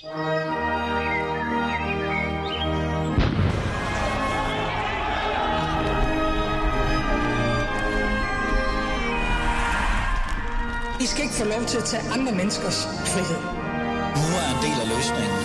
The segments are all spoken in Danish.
I skal ikke få lov til at tage andre menneskers frihed. Nu er en del af løsningen.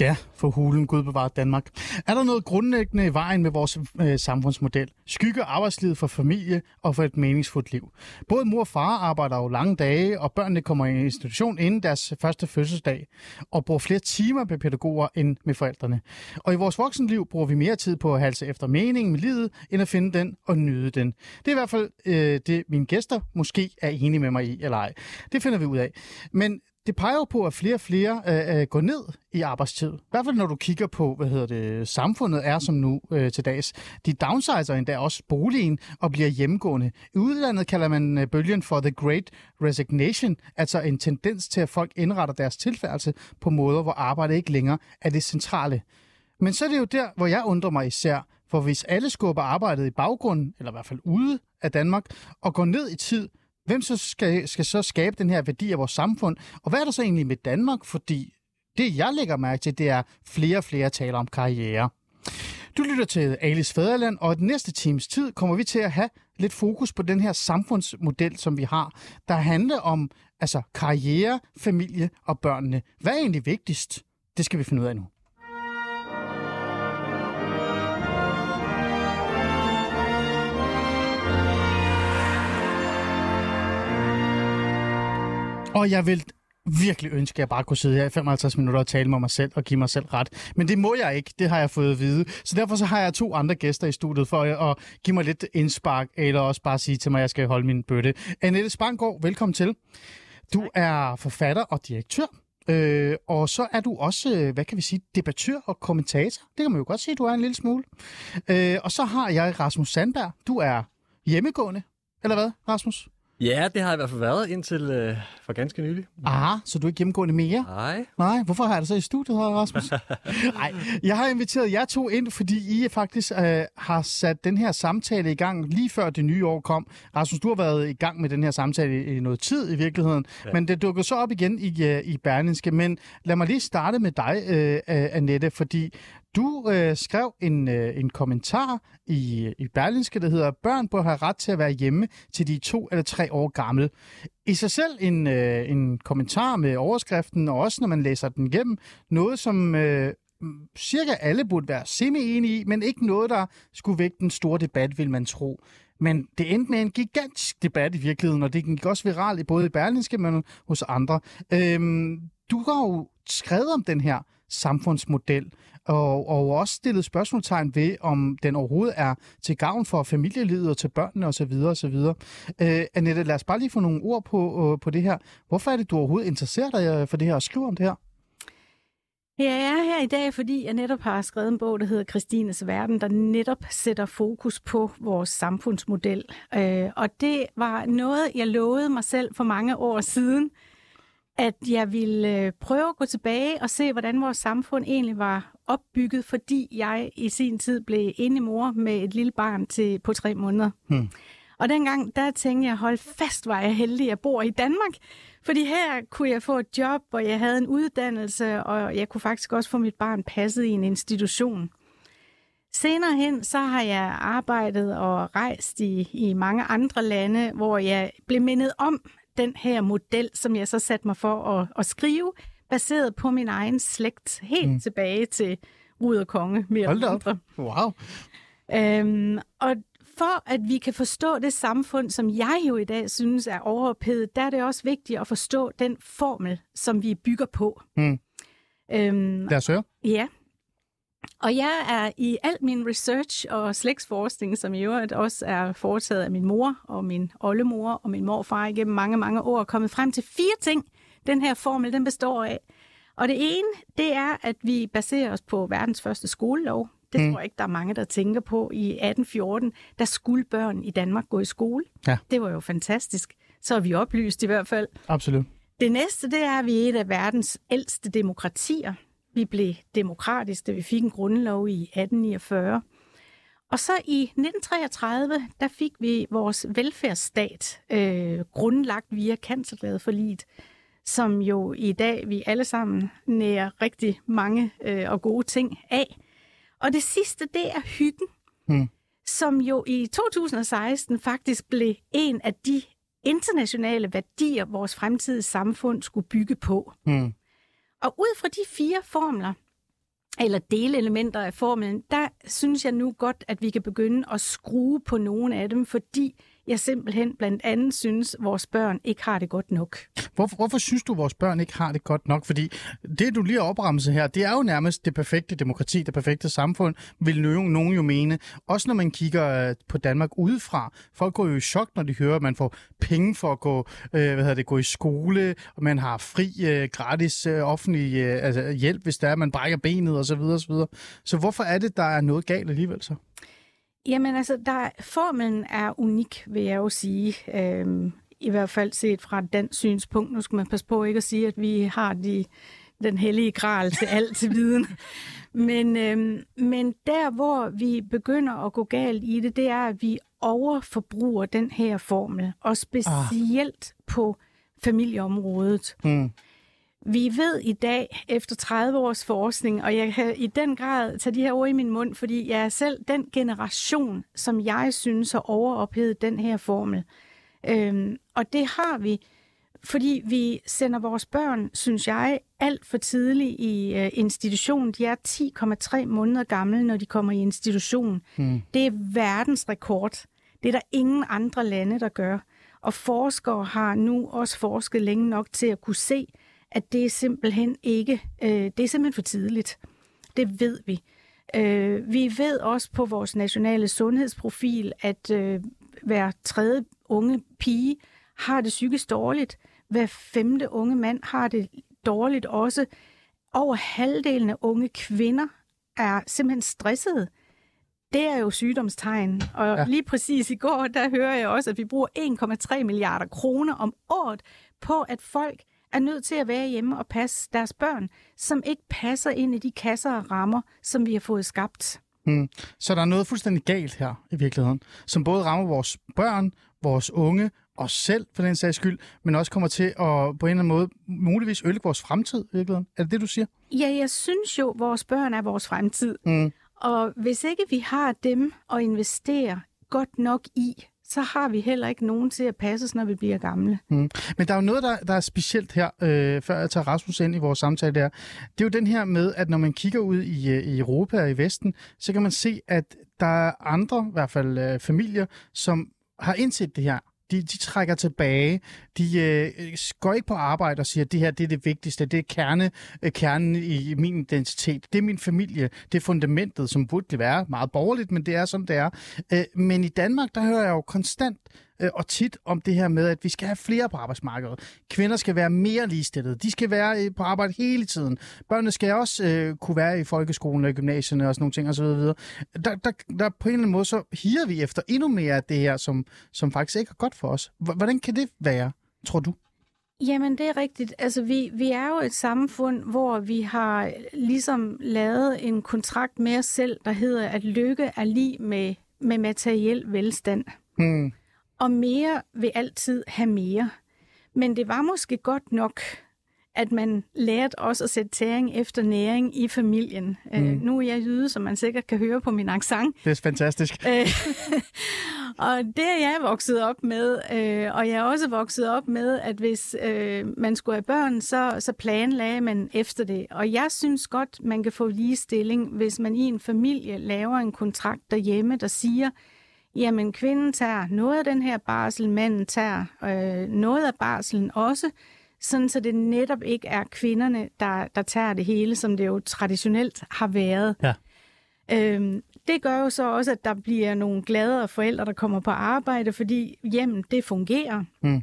Ja, for hulen Gud bevarer Danmark. Er der noget grundlæggende i vejen med vores øh, samfundsmodel? Skygge arbejdslivet for familie og for et meningsfuldt liv. Både mor og far arbejder jo lange dage, og børnene kommer i institution inden deres første fødselsdag, og bruger flere timer med pædagoger end med forældrene. Og i vores voksenliv bruger vi mere tid på at halse efter meningen med livet, end at finde den og nyde den. Det er i hvert fald øh, det, mine gæster måske er enige med mig i, eller ej. Det finder vi ud af. Men det peger jo på, at flere og flere øh, øh, går ned i arbejdstid. I hvert fald når du kigger på, hvad hedder det, samfundet er som nu øh, til dags. De downsizer endda også boligen og bliver hjemmegående. I udlandet kalder man øh, bølgen for the great resignation, altså en tendens til, at folk indretter deres tilværelse på måder, hvor arbejde ikke længere er det centrale. Men så er det jo der, hvor jeg undrer mig især, for hvis alle skubber arbejdet i baggrunden, eller i hvert fald ude af Danmark, og går ned i tid, hvem så skal, skal så skabe den her værdi af vores samfund? Og hvad er der så egentlig med Danmark? Fordi det, jeg lægger mærke til, det er flere og flere taler om karriere. Du lytter til Alice Fæderland, og den næste times tid kommer vi til at have lidt fokus på den her samfundsmodel, som vi har, der handler om altså karriere, familie og børnene. Hvad er egentlig vigtigst? Det skal vi finde ud af nu. Og jeg vil virkelig ønske, at jeg bare kunne sidde her i 55 minutter og tale med mig selv og give mig selv ret. Men det må jeg ikke, det har jeg fået at vide. Så derfor så har jeg to andre gæster i studiet for at give mig lidt indspark, eller også bare sige til mig, at jeg skal holde min bøtte. Annette Spanggaard, velkommen til. Du er forfatter og direktør. Øh, og så er du også, øh, hvad kan vi sige, debattør og kommentator. Det kan man jo godt sige, du er en lille smule. Øh, og så har jeg Rasmus Sandberg. Du er hjemmegående, eller hvad, Rasmus? Ja, det har jeg i hvert fald været indtil øh, for ganske nylig. Aha, så du er ikke hjemmegående mere? Nej. Nej, hvorfor har jeg det så i studiet her, Rasmus? Nej, jeg har inviteret jer to ind, fordi I faktisk øh, har sat den her samtale i gang lige før det nye år kom. Rasmus, du har været i gang med den her samtale i, i noget tid i virkeligheden, ja. men det dukker så op igen i, øh, i Berlinske. Men lad mig lige starte med dig, øh, Annette, fordi du øh, skrev en, øh, en kommentar i, i Berlinske, der hedder, børn bør have ret til at være hjemme til de to eller tre år gamle. I sig selv en, øh, en kommentar med overskriften, og også når man læser den igennem, noget som øh, cirka alle burde være semi-enige i, men ikke noget, der skulle vække den store debat, vil man tro. Men det endte med en gigantisk debat i virkeligheden, og det gik også viralt i både i Berlinske, men hos andre. Øhm, du har jo skrevet om den her samfundsmodel, og, og også stillet spørgsmålstegn ved, om den overhovedet er til gavn for familielivet og til børnene osv. osv. Øh, Annette, lad os bare lige få nogle ord på, øh, på det her. Hvorfor er det, du overhovedet interesserer dig øh, for det her og skriver om det her? Jeg er her i dag, fordi jeg netop har skrevet en bog, der hedder Kristines Verden, der netop sætter fokus på vores samfundsmodel. Øh, og det var noget, jeg lovede mig selv for mange år siden, at jeg ville øh, prøve at gå tilbage og se, hvordan vores samfund egentlig var opbygget, fordi jeg i sin tid blev inde mor med et lille barn til på tre måneder. Hmm. Og dengang, der tænkte jeg, hold fast, var jeg heldig, at jeg bor i Danmark. Fordi her kunne jeg få et job, og jeg havde en uddannelse, og jeg kunne faktisk også få mit barn passet i en institution. Senere hen, så har jeg arbejdet og rejst i, i mange andre lande, hvor jeg blev mindet om, den her model, som jeg så satte mig for at, at skrive, baseret på min egen slægt, helt mm. tilbage til Rud og Konge, mere Hold eller mindre. Wow. Øhm, og for at vi kan forstå det samfund, som jeg jo i dag synes er overophedet, der er det også vigtigt at forstå den formel, som vi bygger på. Mm. Øhm, Lad os høre. Ja. Og jeg er i al min research og slægtsforskning, som i øvrigt også er foretaget af min mor og min oldemor og min morfar igennem mange, mange år, kommet frem til fire ting, den her formel den består af. Og det ene, det er, at vi baserer os på verdens første skolelov. Det mm. tror jeg ikke, der er mange, der tænker på. I 1814, der skulle børn i Danmark gå i skole. Ja. Det var jo fantastisk. Så er vi oplyst i hvert fald. Absolut. Det næste, det er, at vi er et af verdens ældste demokratier. Vi blev demokratisk, da vi fik en grundlov i 1849. Og så i 1933, der fik vi vores velfærdsstat øh, grundlagt via Kanselgade som jo i dag vi alle sammen nærer rigtig mange øh, og gode ting af. Og det sidste, det er hyggen, hmm. som jo i 2016 faktisk blev en af de internationale værdier, vores fremtidige samfund skulle bygge på. Hmm. Og ud fra de fire formler, eller delelementer af formlen, der synes jeg nu godt, at vi kan begynde at skrue på nogle af dem, fordi jeg simpelthen blandt andet synes, at vores børn ikke har det godt nok. Hvorfor, hvorfor synes du, at vores børn ikke har det godt nok? Fordi det, du lige har her, det er jo nærmest det perfekte demokrati, det perfekte samfund, vil nogen jo mene. Også når man kigger øh, på Danmark udefra. Folk går jo i chok, når de hører, at man får penge for at gå, øh, hvad hedder det, gå i skole, og man har fri, øh, gratis øh, offentlig øh, altså hjælp, hvis der er, man brækker benet osv. Så, så hvorfor er det, der er noget galt alligevel så? Jamen altså, der, formelen er unik, vil jeg jo sige. Øhm, I hvert fald set fra den synspunkt. Nu skal man passe på ikke at sige, at vi har de, den hellige gral til alt til viden. Men, øhm, men der, hvor vi begynder at gå galt i det, det er, at vi overforbruger den her formel. Og specielt ah. på familieområdet. Hmm. Vi ved i dag, efter 30 års forskning, og jeg kan i den grad tage de her ord i min mund, fordi jeg er selv den generation, som jeg synes har overophedet den her formel. Øhm, og det har vi, fordi vi sender vores børn, synes jeg, alt for tidligt i øh, institution. De er 10,3 måneder gamle, når de kommer i institution. Hmm. Det er verdensrekord. Det er der ingen andre lande, der gør. Og forskere har nu også forsket længe nok til at kunne se, at det er simpelthen ikke, øh, det er simpelthen for tidligt. Det ved vi. Øh, vi ved også på vores nationale sundhedsprofil, at øh, hver tredje unge pige har det psykisk dårligt. Hver femte unge mand har det dårligt også. Over halvdelen af unge kvinder er simpelthen stressede. Det er jo sygdomstegn. Og ja. lige præcis i går, der hører jeg også, at vi bruger 1,3 milliarder kroner om året på, at folk er nødt til at være hjemme og passe deres børn, som ikke passer ind i de kasser og rammer, som vi har fået skabt. Hmm. Så der er noget fuldstændig galt her i virkeligheden, som både rammer vores børn, vores unge, os selv for den sags skyld, men også kommer til at på en eller anden måde muligvis ødelægge vores fremtid i virkeligheden. Er det det, du siger? Ja, jeg synes jo, at vores børn er vores fremtid. Hmm. Og hvis ikke vi har dem at investere godt nok i, så har vi heller ikke nogen til at passe os, når vi bliver gamle. Mm. Men der er jo noget, der, der er specielt her, øh, før jeg tager Rasmus ind i vores samtale der. Det er jo den her med, at når man kigger ud i, øh, i Europa og i Vesten, så kan man se, at der er andre, i hvert fald øh, familier, som har indset det her de, de trækker tilbage. De øh, øh, går ikke på arbejde og siger, at det her det er det vigtigste. Det er kerne, øh, kernen i min identitet. Det er min familie. Det er fundamentet, som burde være meget borgerligt, men det er, som det er. Øh, men i Danmark, der hører jeg jo konstant øh, og tit om det her med, at vi skal have flere på arbejdsmarkedet. Kvinder skal være mere ligestillede. De skal være øh, på arbejde hele tiden. Børnene skal også øh, kunne være i folkeskolen og gymnasierne og sådan nogle ting osv. Der, der, der på en eller anden måde, så higer vi efter endnu mere af det her, som, som faktisk ikke er godt for os. Hvordan kan det være, tror du? Jamen, det er rigtigt. Altså, vi, vi er jo et samfund, hvor vi har ligesom lavet en kontrakt med os selv, der hedder, at lykke er lige med, med materiel velstand. Hmm og mere vil altid have mere. Men det var måske godt nok, at man lærte også at sætte tæring efter næring i familien. Øh, mm. Uh, nu er jeg jyde, som man sikkert kan høre på min accent. Det er fantastisk. Uh, og det er jeg vokset op med. Uh, og jeg er også vokset op med, at hvis uh, man skulle have børn, så, så planlagde man efter det. Og jeg synes godt, man kan få ligestilling, hvis man i en familie laver en kontrakt derhjemme, der siger, jamen kvinden tager noget af den her barsel, manden tager øh, noget af barselen også, sådan så det netop ikke er kvinderne, der, der tager det hele, som det jo traditionelt har været. Ja. Øhm, det gør jo så også, at der bliver nogle gladere forældre, der kommer på arbejde, fordi hjemmet det fungerer. Mm.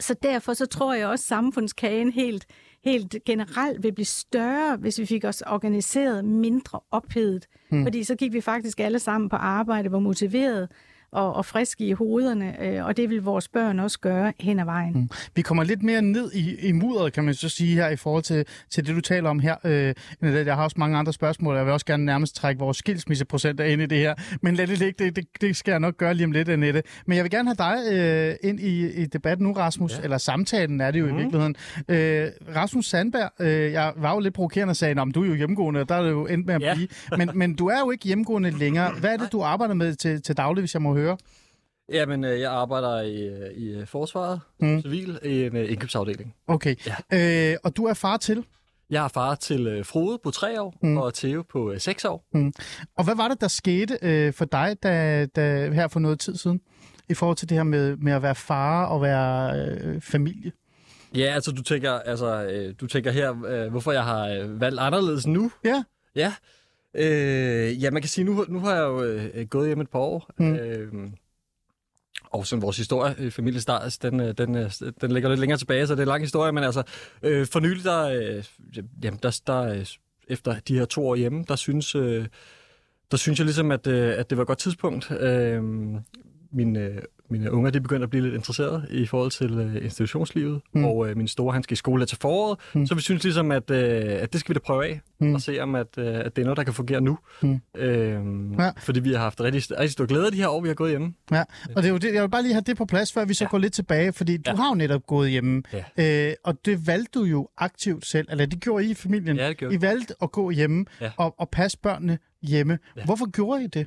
Så derfor så tror jeg også, at samfundskagen helt, helt generelt vil blive større, hvis vi fik os organiseret mindre ophedet. Mm. Fordi så gik vi faktisk alle sammen på arbejde, var motiveret, og, og friske i hovederne, øh, og det vil vores børn også gøre hen ad vejen. Mm. Vi kommer lidt mere ned i, i mudderet, kan man så sige her, i forhold til, til det, du taler om her. Øh, jeg har også mange andre spørgsmål, jeg vil også gerne nærmest trække vores skilsmisseprocenter ind i det her, men lad det ligge, det, det, det skal jeg nok gøre lige om lidt, Annette. Men jeg vil gerne have dig øh, ind i, i debatten nu, Rasmus, ja. eller samtalen er det jo mm. i virkeligheden. Øh, Rasmus Sandberg, øh, jeg var jo lidt provokerende og sagde, om du er jo hjemmegående, og der er det jo endt med at ja. blive. Men, men du er jo ikke hjemmegående længere. Hvad er det, du arbejder med til, til daglig, hvis jeg må høre? Jamen, øh, jeg arbejder i, øh, i øh, forsvaret, mm. civil, i en indkøbsafdeling. Okay. Ja. Øh, og du er far til? Jeg er far til Frode på tre år, mm. og Theo på seks år. Mm. Og hvad var det, der skete øh, for dig da, da, her for noget tid siden, i forhold til det her med, med at være far og være øh, familie? Ja, altså du tænker, altså, øh, du tænker her, øh, hvorfor jeg har øh, valgt anderledes nu? Ja. Ja, øh, ja man kan sige, nu, nu har jeg jo øh, gået hjem et par år. Mm. Øh, og sådan vores historie, øh, familien Stars, den, øh, den, øh, den ligger lidt længere tilbage, så det er en lang historie, men altså, øh, for nylig, der, øh, jamen, der, der, efter de her to år hjemme, der synes, øh, der synes jeg ligesom, at, øh, at det var et godt tidspunkt. Øh, min, øh, mine unger de begyndte at blive lidt interesserede i forhold til øh, institutionslivet, mm. og øh, min store han skal i skole til foråret, mm. så vi synes ligesom, at, øh, at det skal vi da prøve af, mm. og se om, at, øh, at det er noget, der kan fungere nu. Mm. Øhm, ja. Fordi vi har haft rigtig, rigtig stor glæde af de her år, vi har gået hjemme. Ja, og det er jo det, jeg vil bare lige have det på plads, før vi så ja. går lidt tilbage, fordi du ja. har jo netop gået hjemme, ja. øh, og det valgte du jo aktivt selv, eller det gjorde I i familien. Ja, det gjorde I valgte at gå hjemme ja. og, og passe børnene hjemme. Ja. Hvorfor gjorde I det?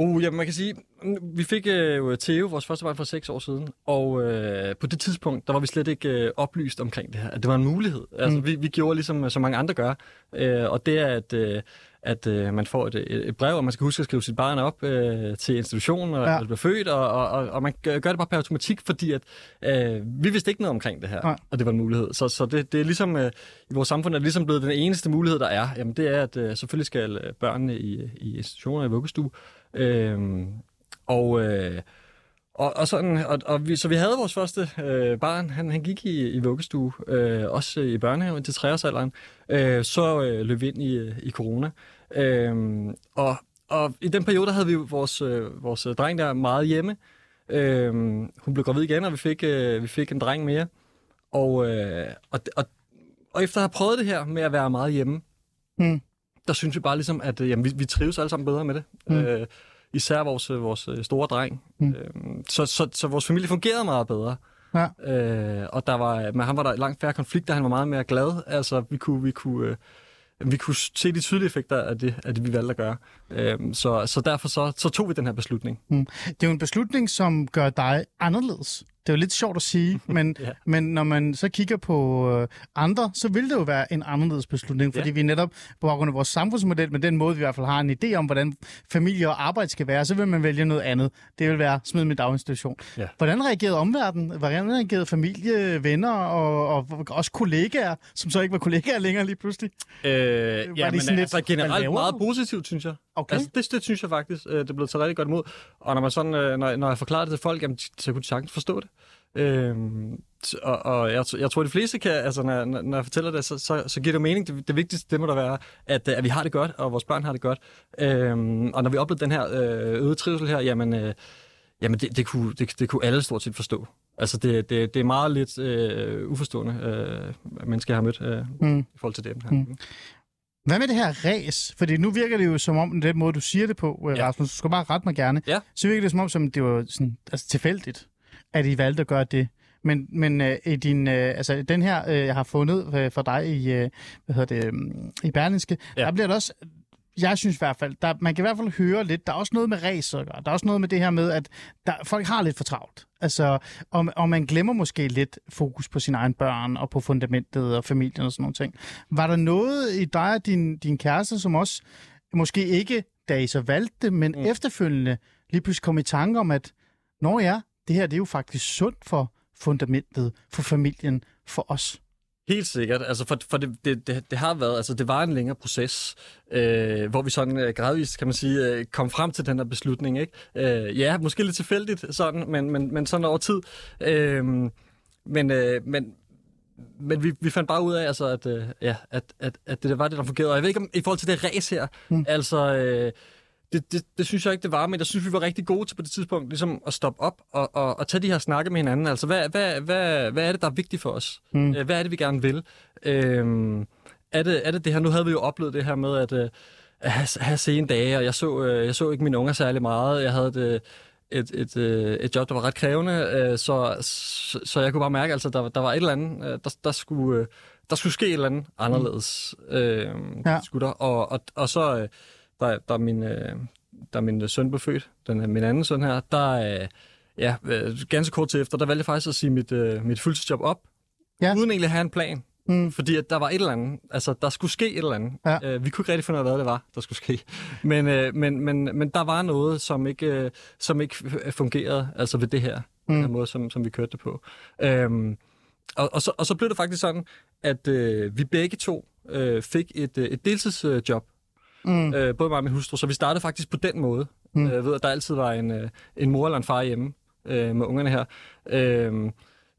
Uh, ja, man kan sige, vi fik øh, Theo, vores første barn, for seks år siden, og øh, på det tidspunkt, der var vi slet ikke øh, oplyst omkring det her, at det var en mulighed. Altså, mm. vi, vi gjorde ligesom, så mange andre gør, øh, og det er, at, øh, at øh, man får et, et brev, og man skal huske at skrive sit barn op øh, til institutionen, og, ja. bliver født, og, og, og, og man gør det bare per automatik, fordi at øh, vi vidste ikke noget omkring det her, ja. og det var en mulighed. Så, så det, det er ligesom, øh, i vores samfund er det ligesom blevet den eneste mulighed, der er. Jamen det er, at øh, selvfølgelig skal børnene i, i institutioner i vuggestue Øhm, og, øh, og, og, sådan, og, og vi, så vi havde vores første øh, barn, han, han gik i, i vuggestue, øh, også i børnehaven til treårsalderen, øh, så øh, løb vi ind i, øh, i corona. Øh, og, og i den periode der havde vi vores, øh, vores øh, dreng der meget hjemme. Øh, hun blev gravid igen, og vi fik, øh, vi fik en dreng mere. Og, øh, og, og, og efter at have prøvet det her med at være meget hjemme, mm der synes vi bare ligesom, at øh, jamen, vi, vi trives alle sammen bedre med det. Mm. Øh, især vores, øh, vores øh, store dreng. Mm. Øh, så, så, så vores familie fungerede meget bedre. Ja. Øh, og der var, med ham var der langt færre konflikter, han var meget mere glad. Altså, vi kunne, vi kunne, øh, vi kunne se de tydelige effekter af det, af det vi valgte at gøre. Øh, så, så derfor så, så tog vi den her beslutning. Mm. Det er jo en beslutning, som gør dig anderledes. Det er jo lidt sjovt at sige, men, ja. men når man så kigger på øh, andre, så vil det jo være en anderledes beslutning, fordi ja. vi netop på baggrund af vores samfundsmodel, med den måde, vi i hvert fald har en idé om, hvordan familie og arbejde skal være, så vil man vælge noget andet. Det vil være smid med daginstitution. Ja. Hvordan reagerede omverdenen? Hvordan reagerede familie, venner og, og også kollegaer, som så ikke var kollegaer længere lige pludselig? Øh, ja, men altså generelt meget positivt, synes jeg. Okay. Altså, det, det synes jeg faktisk, øh, det blevet taget rigtig godt imod. Og når, man sådan, øh, når, når jeg forklarer det til folk, jamen, så kunne de sagtens forstå det. Øhm, og, og jeg, jeg tror, de fleste kan, altså når, når jeg fortæller det, så, så, så giver det mening. Det, det vigtigste, det må der være, at, at vi har det godt, og vores børn har det godt. Øhm, og når vi oplever den her øh, øgede trivsel her, jamen, øh, jamen det, det, kunne, det, det kunne alle stort set forstå. Altså det, det, det er meget lidt øh, uforstående øh, mennesker, jeg har mødt øh, mm. i forhold til det her. Mm. Hvad med det her ræs? Fordi nu virker det jo som om, den måde, du siger det på, øh, ja. Rasmus, du skal bare rette mig gerne, ja. så virker det som om, som det var sådan, altså, tilfældigt, at I valgte at gøre det. Men, men øh, i din, øh, altså, den her, øh, jeg har fundet øh, for dig i, øh, hvad hedder det, øh, i Berlinske, ja. der bliver det også jeg synes i hvert fald, der, man kan i hvert fald høre lidt, der er også noget med race Der er også noget med det her med, at der, folk har lidt for travlt. Altså, og, og man glemmer måske lidt fokus på sine egne børn og på fundamentet og familien og sådan nogle ting. Var der noget i dig og din, din kæreste, som også, måske ikke da I så valgte det, men mm. efterfølgende lige pludselig kom i tanke om, at når ja, det her det er jo faktisk sundt for fundamentet, for familien, for os. Helt sikkert. Altså for, for det, det, det, det har været, altså det var en længere proces, øh, hvor vi sådan øh, gradvist, kan man sige, øh, kom frem til den her beslutning. Ikke? Øh, ja, måske lidt tilfældigt sådan, men, men, men sådan over tid. Øh, men, øh, men, men vi, vi fandt bare ud af, altså, at, øh, ja, at, at, at det var det, der fungerede. Og jeg ved ikke, om i forhold til det race her, mm. altså... Øh, det, det, det synes jeg ikke, det var, men jeg synes, vi var rigtig gode til på det tidspunkt ligesom at stoppe op og, og, og tage de her snakke med hinanden. Altså, hvad, hvad, hvad, hvad er det, der er vigtigt for os? Mm. Hvad er det, vi gerne vil? Øhm, er, det, er det det her? Nu havde vi jo oplevet det her med at, øh, at have, have sene dage, og jeg så, øh, jeg så ikke mine unger særlig meget. Jeg havde et, et, et, et job, der var ret krævende, så, så, så jeg kunne bare mærke, at altså, der, der var et eller andet, der, der skulle der skulle ske et eller andet anderledes. Mm. Øh, ja. skulle der. Og, og, og så, der, der min, øh, da min søn blev født, den, min anden søn her, der, øh, ja, øh, ganske kort til efter, der valgte jeg faktisk at sige mit, øh, mit fuldtidsjob op, ja. uden egentlig at have en plan. Mm. Fordi at der var et eller andet, altså der skulle ske et eller andet. Ja. Øh, vi kunne ikke rigtig finde ud af, hvad det var, der skulle ske. Men, øh, men, men, men der var noget, som ikke, øh, som ikke fungerede, altså ved det her, mm. den her måde, som, som vi kørte det på. Øhm, og, og, så, og så blev det faktisk sådan, at øh, vi begge to øh, fik et, øh, et deltidsjob. Mm. Øh, både mig og min hustru. Så vi startede faktisk på den måde. Mm. Øh, ved, at der altid var en, øh, en mor eller en far hjemme øh, med ungerne her. Øh,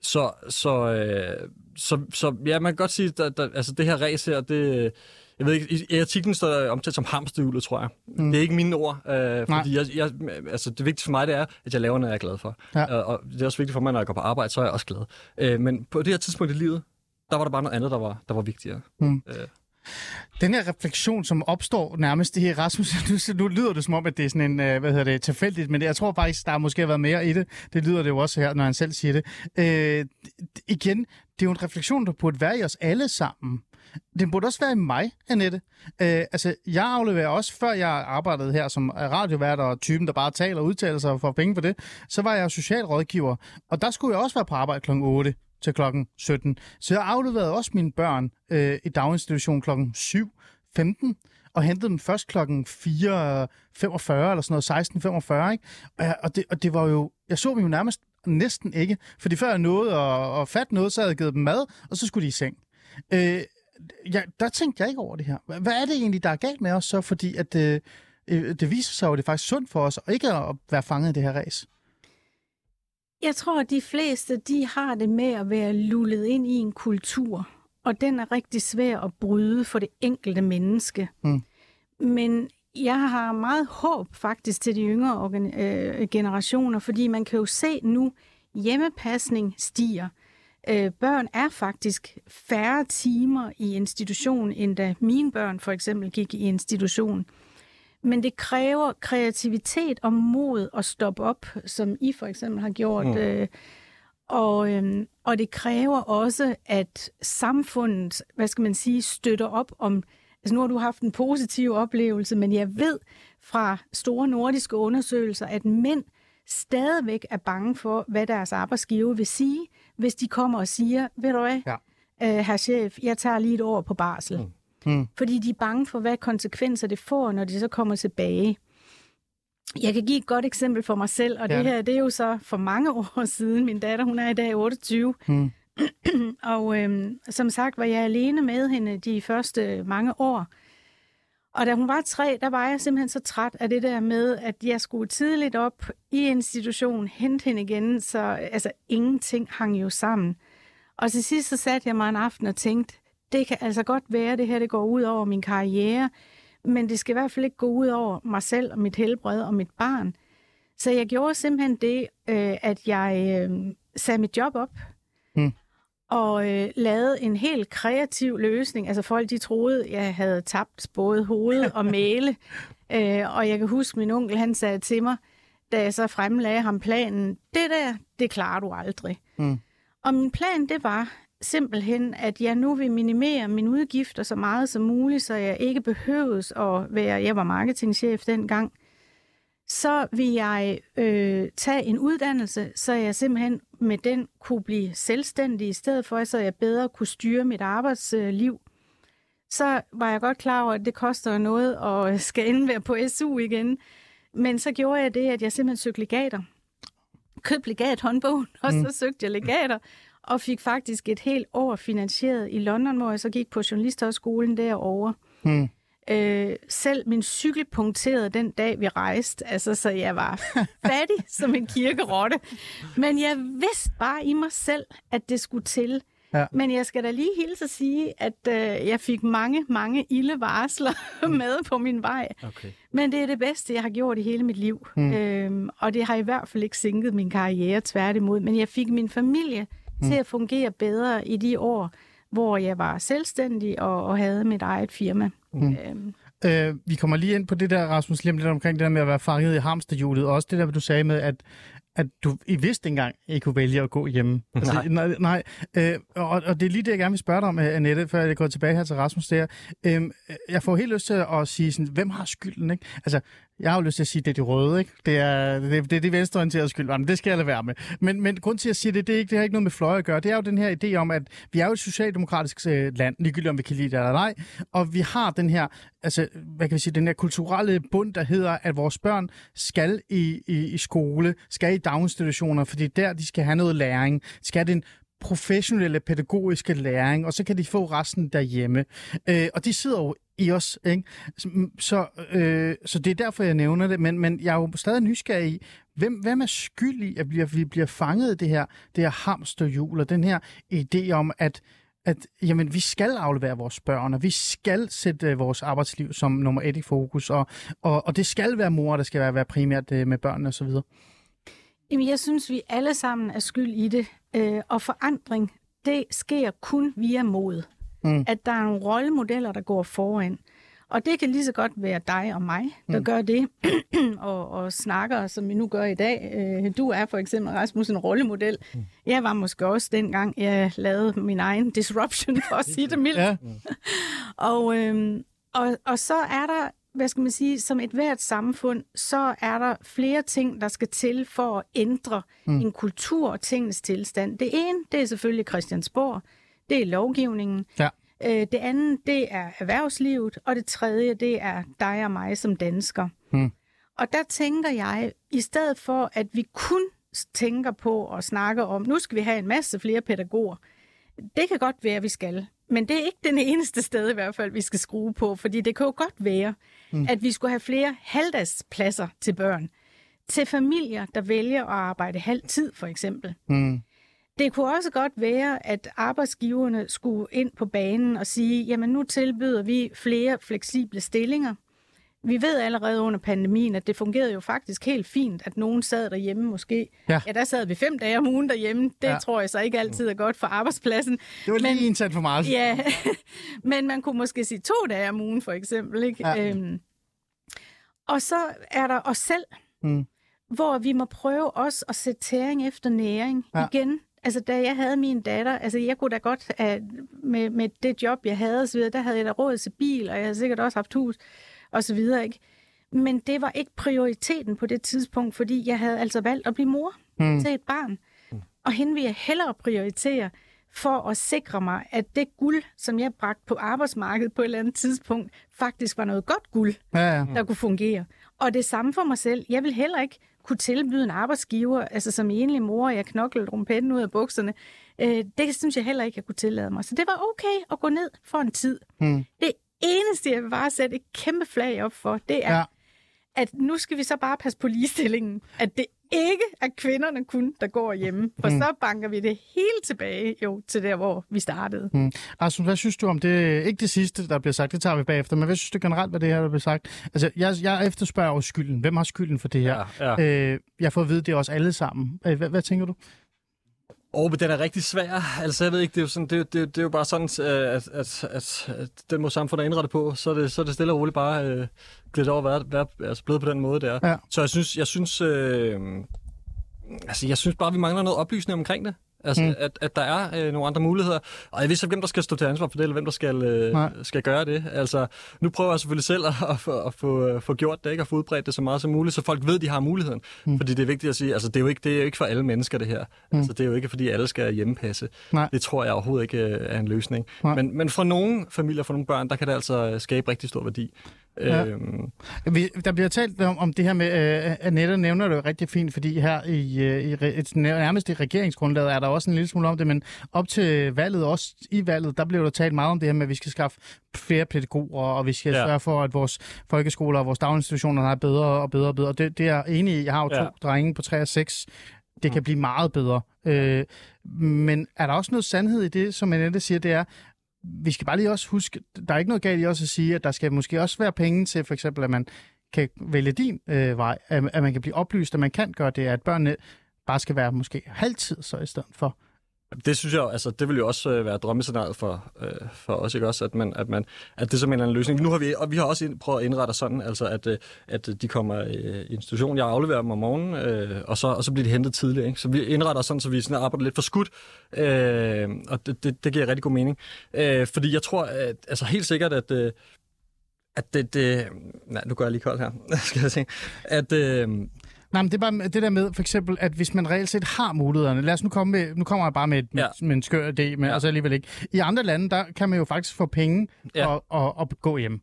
så, så, øh, så, så ja, man kan godt sige, at der, altså det her race her, det, jeg ved ikke, i, i artiklen står der omtalt som hamsterhjulet, tror jeg. Mm. Det er ikke mine ord, øh, fordi jeg, jeg, altså det vigtigste for mig, det er, at jeg laver noget, jeg er glad for. Ja. Og, og det er også vigtigt for mig, når jeg går på arbejde, så er jeg også glad. Øh, men på det her tidspunkt i livet, der var der bare noget andet, der var, der var vigtigere. Mm. Øh. Den her refleksion, som opstår nærmest det her, Rasmus, nu, nu lyder det som om, at det er sådan en, øh, hvad hedder det, tilfældigt, men jeg tror faktisk, der har måske været mere i det. Det lyder det jo også her, når han selv siger det. Øh, igen, det er jo en refleksion, der burde være i os alle sammen. Den burde også være i mig, Annette. Øh, altså, jeg afleverer også, før jeg arbejdede her som radiovært og typen, der bare taler og udtaler sig for penge for det, så var jeg socialrådgiver. Og der skulle jeg også være på arbejde kl. 8 til klokken 17. Så jeg afleverede også mine børn øh, i daginstitution klokken 7.15 og hentede dem først klokken 4.45 eller sådan noget, 16.45, ikke? Og, jeg, og, det, og det var jo, jeg så dem jo nærmest næsten ikke, fordi før jeg nåede at, at fatte noget, så havde jeg givet dem mad, og så skulle de i seng. Øh, ja, der tænkte jeg ikke over det her. Hvad er det egentlig, der er galt med os så, fordi at, øh, øh det viser sig jo, at det er faktisk sundt for os, og ikke at være fanget i det her race? Jeg tror, at de fleste de har det med at være lullet ind i en kultur, og den er rigtig svær at bryde for det enkelte menneske. Mm. Men jeg har meget håb faktisk til de yngre øh, generationer, fordi man kan jo se nu, hjemmepasning stiger. Øh, børn er faktisk færre timer i institution, end da mine børn for eksempel gik i institution. Men det kræver kreativitet og mod at stoppe op, som I for eksempel har gjort. Mm. Øh, og, øh, og det kræver også, at samfundet, hvad skal man sige, støtter op om... Altså nu har du haft en positiv oplevelse, men jeg ved fra store nordiske undersøgelser, at mænd stadigvæk er bange for, hvad deres arbejdsgiver vil sige, hvis de kommer og siger, ved du hvad, ja. øh, herr chef, jeg tager lige et år på barsel. Mm. Mm. Fordi de er bange for, hvad konsekvenser det får, når de så kommer tilbage. Jeg kan give et godt eksempel for mig selv, og ja. det her det er jo så for mange år siden. Min datter, hun er i dag 28. Mm. og øhm, som sagt var jeg alene med hende de første mange år. Og da hun var tre, der var jeg simpelthen så træt af det der med, at jeg skulle tidligt op i institutionen, hente hende igen, så altså ingenting hang jo sammen. Og til sidst så satte jeg mig en aften og tænkte, det kan altså godt være, at det her det går ud over min karriere, men det skal i hvert fald ikke gå ud over mig selv og mit helbred og mit barn. Så jeg gjorde simpelthen det, øh, at jeg øh, sagde mit job op, mm. og øh, lavede en helt kreativ løsning. Altså folk, de troede, jeg havde tabt både hoved og male. øh, og jeg kan huske, min onkel, han sagde til mig, da jeg så fremlagde ham planen, det der, det klarer du aldrig. Mm. Og min plan, det var, simpelthen, at jeg nu vil minimere mine udgifter så meget som muligt, så jeg ikke behøves at være, jeg var marketingchef dengang, så vil jeg øh, tage en uddannelse, så jeg simpelthen med den kunne blive selvstændig i stedet for, så jeg bedre kunne styre mit arbejdsliv. Så var jeg godt klar over, at det koster noget og skal ende være på SU igen. Men så gjorde jeg det, at jeg simpelthen søgte legater. Købte legat håndbogen, og så mm. søgte jeg legater og fik faktisk et helt år finansieret i London, hvor jeg så gik på journalisthøjskolen derovre. Hmm. Øh, selv min cykel punkterede den dag, vi rejste, altså, så jeg var fattig som en kirkerotte. Men jeg vidste bare i mig selv, at det skulle til. Ja. Men jeg skal da lige hilse at sige, at øh, jeg fik mange, mange ildevarsler med på min vej. Okay. Men det er det bedste, jeg har gjort i hele mit liv. Mm. Øhm, og det har i hvert fald ikke sænket min karriere, tværtimod. Men jeg fik min familie mm. til at fungere bedre i de år, hvor jeg var selvstændig og, og havde mit eget firma. Mm. Øhm, Øh, vi kommer lige ind på det der, Rasmus, lige lidt omkring det der med at være fanget i hamsterhjulet. Også det der, du sagde med, at at du i vidste engang ikke kunne vælge at gå hjemme. Altså, nej. nej, nej. Øh, og, og det er lige det, jeg gerne vil spørge dig om, Annette, før jeg går tilbage her til Rasmus der. Øh, jeg får helt lyst til at sige, sådan, hvem har skylden? Ikke? Altså, jeg har jo lyst til at sige, at det er de røde, ikke? Det er det, det, er de venstreorienterede skyld. Men det skal jeg lade være med. Men, men grund til at sige det, det, er ikke, det har ikke noget med fløje at gøre. Det er jo den her idé om, at vi er jo et socialdemokratisk øh, land, ligegyldigt om vi kan lide det eller ej. Og vi har den her, altså, hvad kan vi sige, den her kulturelle bund, der hedder, at vores børn skal i, i, i skole, skal i daginstitutioner, fordi der de skal have noget læring. Skal have den professionelle pædagogiske læring, og så kan de få resten derhjemme. Øh, og de sidder jo i os, ikke? Så, øh, så det er derfor, jeg nævner det, men, men jeg er jo stadig nysgerrig i, hvem, hvem er skyld i, at vi, vi bliver fanget i det her, det her hamsterhjul, og den her idé om, at at jamen, vi skal aflevere vores børn, og vi skal sætte øh, vores arbejdsliv som nummer et i fokus, og, og, og det skal være mor, der skal være, være primært øh, med børnene osv. Jamen, jeg synes, vi alle sammen er skyld i det. Øh, og forandring, det sker kun via mod. Mm. At der er nogle rollemodeller, der går foran. Og det kan lige så godt være dig og mig, der mm. gør det, og, og snakker, som vi nu gør i dag. Øh, du er for eksempel, Rasmus, en rollemodel. Mm. Jeg var måske også dengang, jeg lavede min egen disruption, for at sige det mildt. ja. og, øhm, og, og så er der hvad skal man sige, som et hvert samfund, så er der flere ting, der skal til for at ændre mm. en kultur og tingens tilstand. Det ene, det er selvfølgelig Christiansborg, det er lovgivningen. Ja. Øh, det andet, det er erhvervslivet, og det tredje, det er dig og mig som dansker. Mm. Og der tænker jeg, i stedet for at vi kun tænker på og snakker om, nu skal vi have en masse flere pædagoger, det kan godt være, at vi skal. Men det er ikke den eneste sted i hvert fald, vi skal skrue på, fordi det kan jo godt være, mm. at vi skulle have flere halvdagspladser til børn. Til familier, der vælger at arbejde halv tid, for eksempel. Mm. Det kunne også godt være, at arbejdsgiverne skulle ind på banen og sige, jamen nu tilbyder vi flere fleksible stillinger. Vi ved allerede under pandemien, at det fungerede jo faktisk helt fint, at nogen sad derhjemme måske. Ja, ja der sad vi fem dage om ugen derhjemme. Det ja. tror jeg så ikke altid er godt for arbejdspladsen. Det var lige men, indsat for meget. Ja, men man kunne måske sige to dage om ugen for eksempel. Ikke? Ja. Øhm, og så er der os selv, mm. hvor vi må prøve også at sætte tæring efter næring ja. igen. Altså, da jeg havde min datter, altså, jeg kunne da godt, at med, med det job, jeg havde, så videre, der havde jeg da råd til bil, og jeg havde sikkert også haft hus, og så videre, ikke? Men det var ikke prioriteten på det tidspunkt, fordi jeg havde altså valgt at blive mor mm. til et barn. Mm. Og hende vil jeg hellere prioritere for at sikre mig, at det guld, som jeg bragte på arbejdsmarkedet på et eller andet tidspunkt, faktisk var noget godt guld, ja, ja. der kunne fungere. Og det samme for mig selv. Jeg vil heller ikke kunne tilbyde en arbejdsgiver, altså som enlig mor, jeg knoklede rumpetten ud af bukserne, øh, det synes jeg heller ikke, jeg kunne tillade mig. Så det var okay at gå ned for en tid. Mm. Det eneste, jeg vil bare sætte et kæmpe flag op for, det er, ja. at nu skal vi så bare passe på ligestillingen. At det ikke er kvinderne kun, der går hjemme. For mm. så banker vi det helt tilbage jo til der, hvor vi startede. Mm. Rasmus, hvad synes du om det? Ikke det sidste, der bliver sagt, det tager vi bagefter, men hvad synes du generelt, hvad det her, der bliver sagt? Altså, jeg, jeg efterspørger jo skylden. Hvem har skylden for det her? Ja, ja. Øh, jeg får at vide, det er os alle sammen. Øh, hvad, hvad tænker du? Åh, oh, men den er rigtig svær. Altså, jeg ved ikke, det er jo, sådan, det, det, det er jo bare sådan, at, at, at, at den måde samfundet indrettet på, så er det, så er det stille og roligt bare øh, glidt over at være, være altså blevet på den måde der. Ja. Så jeg synes, jeg synes, øh, altså, jeg synes bare, vi mangler noget oplysning omkring det. Altså, mm. at, at der er øh, nogle andre muligheder. Og jeg ved ikke, hvem der skal stå til ansvar for det, eller hvem der skal, øh, skal gøre det. Altså, nu prøver jeg selvfølgelig selv at, at, få, at få, øh, få gjort det, ikke? og få udbredt det så meget som muligt, så folk ved, de har muligheden. Mm. Fordi det er vigtigt at sige, altså, det er jo ikke, det er jo ikke for alle mennesker, det her. Mm. Altså, det er jo ikke, fordi alle skal hjemmepasse. Nej. Det tror jeg overhovedet ikke øh, er en løsning. Men, men for nogle familier, for nogle børn, der kan det altså øh, skabe rigtig stor værdi. Ja. Øhm. Vi, der bliver talt om, om det her med, uh, Annette nævner det jo rigtig fint, fordi her i, uh, i et, nærmest i regeringsgrundlaget er der også en lille smule om det, men op til valget, også i valget, der blev der talt meget om det her med, at vi skal skaffe flere pædagoger, og vi skal ja. sørge for, at vores folkeskoler og vores daginstitutioner er bedre og bedre og bedre. Det, det er jeg enig i. Jeg har jo to ja. drenge på 3 og 6, Det kan blive meget bedre. Øh, men er der også noget sandhed i det, som Annette siger, det er, vi skal bare lige også huske, der er ikke noget galt i også at sige, at der skal måske også være penge til, for eksempel, at man kan vælge din øh, vej, at, at man kan blive oplyst, at man kan gøre det, at børnene bare skal være måske halvtid så i stedet for. Det synes jeg, altså det vil jo også øh, være drømmescenariet for, øh, for os, ikke også, at, man, at, man, at det som en eller anden løsning. Nu har vi, og vi har også ind, prøvet at indrette sådan, altså at, øh, at øh, de kommer i institution, jeg afleverer dem om morgenen, øh, og, så, og så bliver de hentet tidligt. Ikke? Så vi indretter sådan, så vi sådan arbejder lidt for skudt, øh, og det, det, det giver rigtig god mening. Øh, fordi jeg tror, at, altså helt sikkert, at, øh, at det, det... Nej, nu går jeg lige kold her, skal jeg sige. At, øh, Nej, men det er bare det der med, for eksempel, at hvis man reelt set har mulighederne. Lad os nu komme med, nu kommer jeg bare med, et, ja. med en skør idé, men ja. altså alligevel ikke. I andre lande, der kan man jo faktisk få penge ja. og, og, og gå hjem.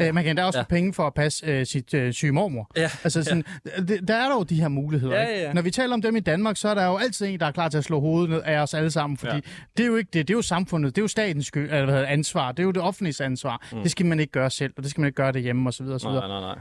Ja. Man kan da også ja. få penge for at passe øh, sit øh, syge mormor. Ja. Altså sådan, ja. der er dog de her muligheder. Ja, ja, ja. Når vi taler om dem i Danmark, så er der jo altid en, der er klar til at slå hovedet ned af os alle sammen, fordi ja. det er jo ikke det. Det er jo samfundet, det er jo statens skyld, eller hvad hedder, ansvar, det er jo det offentlige ansvar. Mm. Det skal man ikke gøre selv, og det skal man ikke gøre det hjemme osv. Nej, nej, nej.